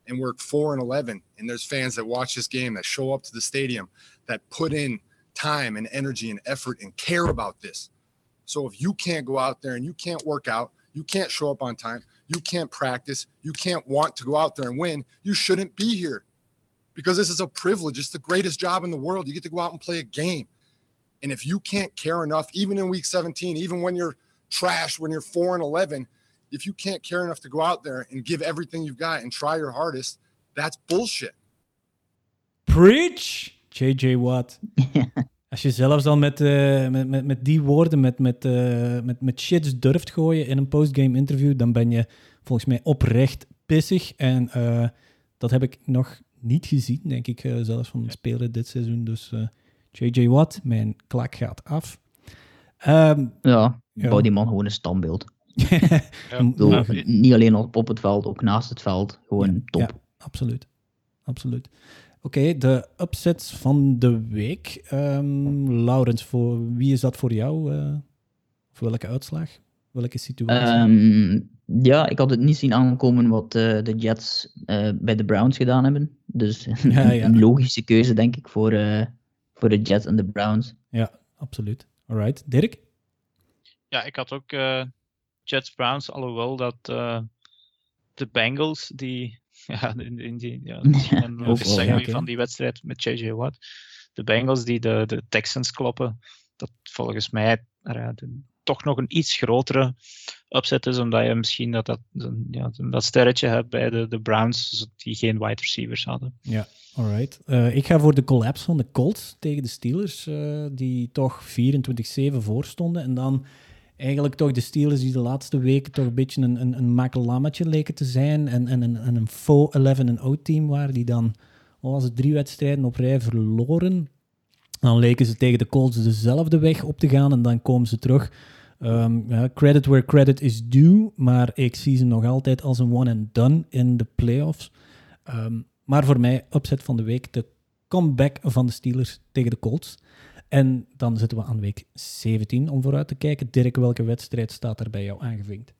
[SPEAKER 6] and we're four and 11. And there's fans that watch this game that show up to the stadium that put in time and energy and effort and care about this. So if you can't go out there and you can't work out, you can't show up on time, you can't practice, you can't want to go out there and win, you shouldn't be here because this is a privilege. It's the greatest job in the world. You get to go out and play a game. And if you can't care enough, even in week 17, even when you're trash, when you're 4 and 11, if you can't care enough to go out there and give everything you've got and try your hardest, that's bullshit.
[SPEAKER 1] Preach, JJ Watt. Als je zelfs al met, uh, met, met, met, die woorden, met, met, uh, met, met shits durft gooien in een postgame interview, dan ben je volgens mij oprecht pissig. En uh, dat heb ik nog niet gezien, denk ik, zelfs van de speler dit seizoen. Dus JJ Watt, mijn klak gaat af.
[SPEAKER 2] Um, ja, ja, bouw die man gewoon een standbeeld. Ja, niet alleen op, op het veld, ook naast het veld. Gewoon top. Ja,
[SPEAKER 1] absoluut. absoluut. Oké, de upsets van de week. Um, Laurens, voor, wie is dat voor jou? Uh, voor welke uitslag? Welke situatie?
[SPEAKER 2] Um, ja, ik had het niet zien aankomen wat uh, de Jets uh, bij de Browns gedaan hebben. Dus ja, ja. een logische keuze, denk ik, voor, voor de Jets en de Browns.
[SPEAKER 1] Ja, absoluut. Alright. Dirk?
[SPEAKER 3] Ja, ik had ook Jets Browns, alhoewel dat de Bengals, die ja, in, in die, ja, en ook ja, van die wedstrijd met J.J. Watt. De Bengals die de, de Texans kloppen, dat volgens mij uh, toch nog een iets grotere upset is, omdat je misschien dat, dat, ja, dat sterretje hebt bij de, de Browns, die geen wide receivers hadden.
[SPEAKER 1] Ja, alright. Uh, ik ga voor de collapse van de Colts tegen de Steelers, uh, die toch 24-7 voorstonden. En dan eigenlijk toch de Steelers die de laatste weken toch een beetje een, een, een makelammetje leken te zijn. En, en, en, en een faux 11-0 team waren die dan, al was het drie wedstrijden op rij verloren. Dan leken ze tegen de Colts dezelfde weg op te gaan en dan komen ze terug. Um, ja, credit where credit is due, maar ik zie ze nog altijd als een one and done in de playoffs. Um, maar voor mij, upset van de week, de comeback van de Steelers tegen de Colts. En dan zitten we aan week 17 om vooruit te kijken. Dirk, welke wedstrijd staat er bij jou aangevinkt?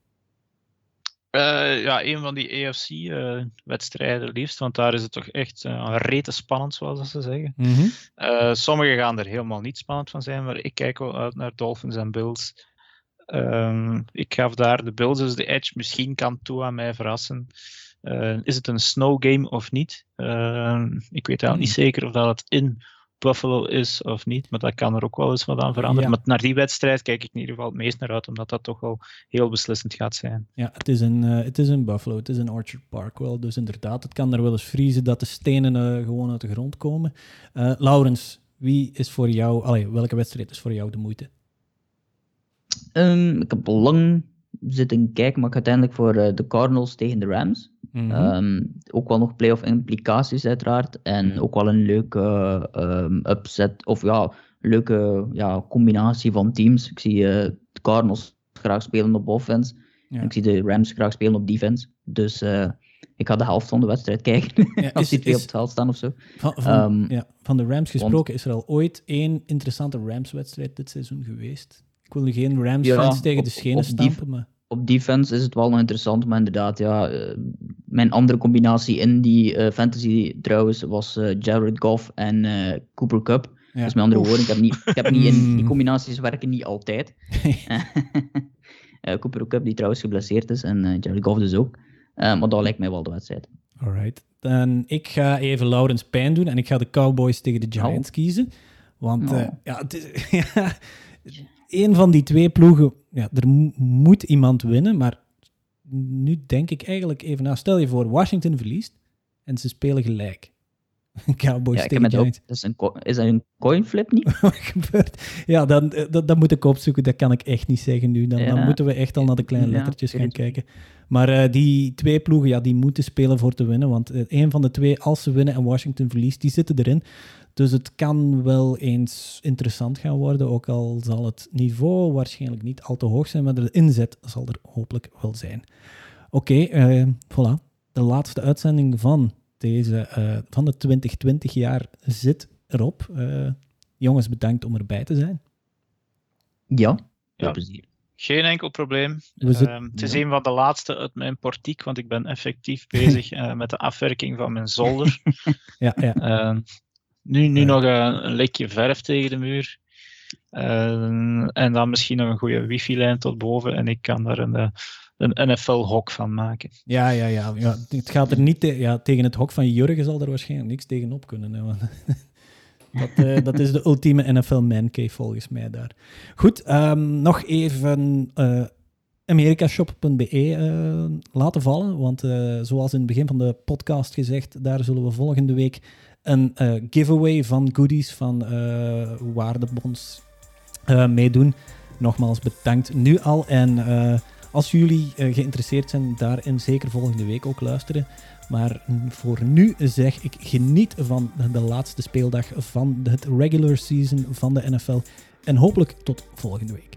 [SPEAKER 3] Uh, ja, een van die EFC-wedstrijden uh, liefst, want daar is het toch echt uh, rete spannend, zoals ze zeggen. Mm -hmm. sommige gaan er helemaal niet spannend van zijn, maar ik kijk wel uit naar Dolphins en Bills. Um, ik gaf daar de Bills dus de edge. Misschien kan Tua mij verrassen. is het een snow game of niet? Ehm, ik weet eigenlijk niet mhm. zeker of dat het in Buffalo is of niet. Maar dat kan er ook wel eens wat aan veranderen. Maar naar die wedstrijd kijk ik in ieder geval het meest naar uit, omdat dat toch wel heel beslissend gaat zijn.
[SPEAKER 1] Ja, het is een, uh, het is een Buffalo, het is een Orchard Park wel. Dus inderdaad, het kan er wel eens vriezen dat de stenen uh, gewoon uit de grond komen. Uh, Laurens, wie is voor jou, allee, welke wedstrijd is voor jou de moeite?
[SPEAKER 2] Um, ik heb lang zitten kijken, maar ik uiteindelijk voor de Cardinals tegen de Rams. Mhm. Ehm, ook wel nog playoff implicaties uiteraard. En ook wel een leuke um, upset, of ja, leuke ja, combinatie van teams. Ik zie uh, de Cardinals graag spelen op offense. En ik zie de Rams graag spelen op defense. Dus uh, ik ga de helft van de wedstrijd kijken. Ja, als die twee op het veld staan of zo.
[SPEAKER 1] Van, van, um, ja, van de Rams gesproken, is er al ooit één interessante Rams-wedstrijd dit seizoen geweest? Ik wil nu geen Rams-fans tegen de schenen stampen, maar
[SPEAKER 2] op defense is het wel nog interessant, maar inderdaad, ja, uh, mijn andere combinatie in die uh, fantasy trouwens was uh, Jared Goff en Cooper Cup. Ja. Dus met andere woorden, ik heb niet, ik heb niet in die combinaties werken niet altijd. Cooper Cup die trouwens geblesseerd is en Jared Goff dus ook. maar dat lijkt mij wel de wedstrijd.
[SPEAKER 1] Alright. Dan ik ga even Laurens pijn doen en ik ga de Cowboys tegen de Giants oh. kiezen. Want oh. ja, het is, een van die twee ploegen, ja, er moet iemand winnen, maar nu denk ik eigenlijk even na. Stel je voor, Washington verliest en ze spelen gelijk. Cowboys ja, tegen Giants.
[SPEAKER 2] Ook, is, een, is dat een coinflip niet?
[SPEAKER 1] Wat gebeurt? Ja, dan, eh, dat, dat moet ik opzoeken. Dat kan ik echt niet zeggen nu. Dan, dan moeten we echt al naar de kleine lettertjes gaan kijken. Maar uh, die twee ploegen, ja, die moeten spelen voor te winnen. Want uh, een van de twee, als ze winnen en Washington verliest, die zitten erin. Dus het kan wel eens interessant gaan worden, ook al zal het niveau waarschijnlijk niet al te hoog zijn, maar de inzet zal er hopelijk wel zijn. Oké, okay, uh, voilà. De laatste uitzending van, deze, uh, van de 2020 jaar zit erop. Uh, jongens, bedankt om erbij te zijn.
[SPEAKER 2] Ja, ja. plezier.
[SPEAKER 3] Geen enkel probleem. Uh, het is een van de laatste uit mijn portiek, want ik ben effectief bezig uh, met de afwerking van mijn zolder.
[SPEAKER 1] ja, ja.
[SPEAKER 3] Uh, nu, nu nog een, een lekje verf tegen de muur. Uh, en dan misschien nog een goede wifi-lijn tot boven. En ik kan daar een, eh, een NFL-hok van maken.
[SPEAKER 1] Ja, ja, ja, ja. Het gaat er niet te, ja, tegen het hok van Jurgen zal er waarschijnlijk niks tegenop kunnen. Hè, want dat, uh, dat is de ultieme NFL mancave volgens mij daar. Goed, um, nog even uh, americashop.be uh, laten vallen. Want zoals in het begin van de podcast gezegd, daar zullen we volgende week een uh, giveaway van goodies van uh, waardebons uh, meedoen. Nogmaals bedankt nu al. En als jullie geïnteresseerd zijn daarin, zeker volgende week ook luisteren. Maar voor nu zeg ik geniet van de laatste speeldag van het regular season van de NFL. En hopelijk tot volgende week.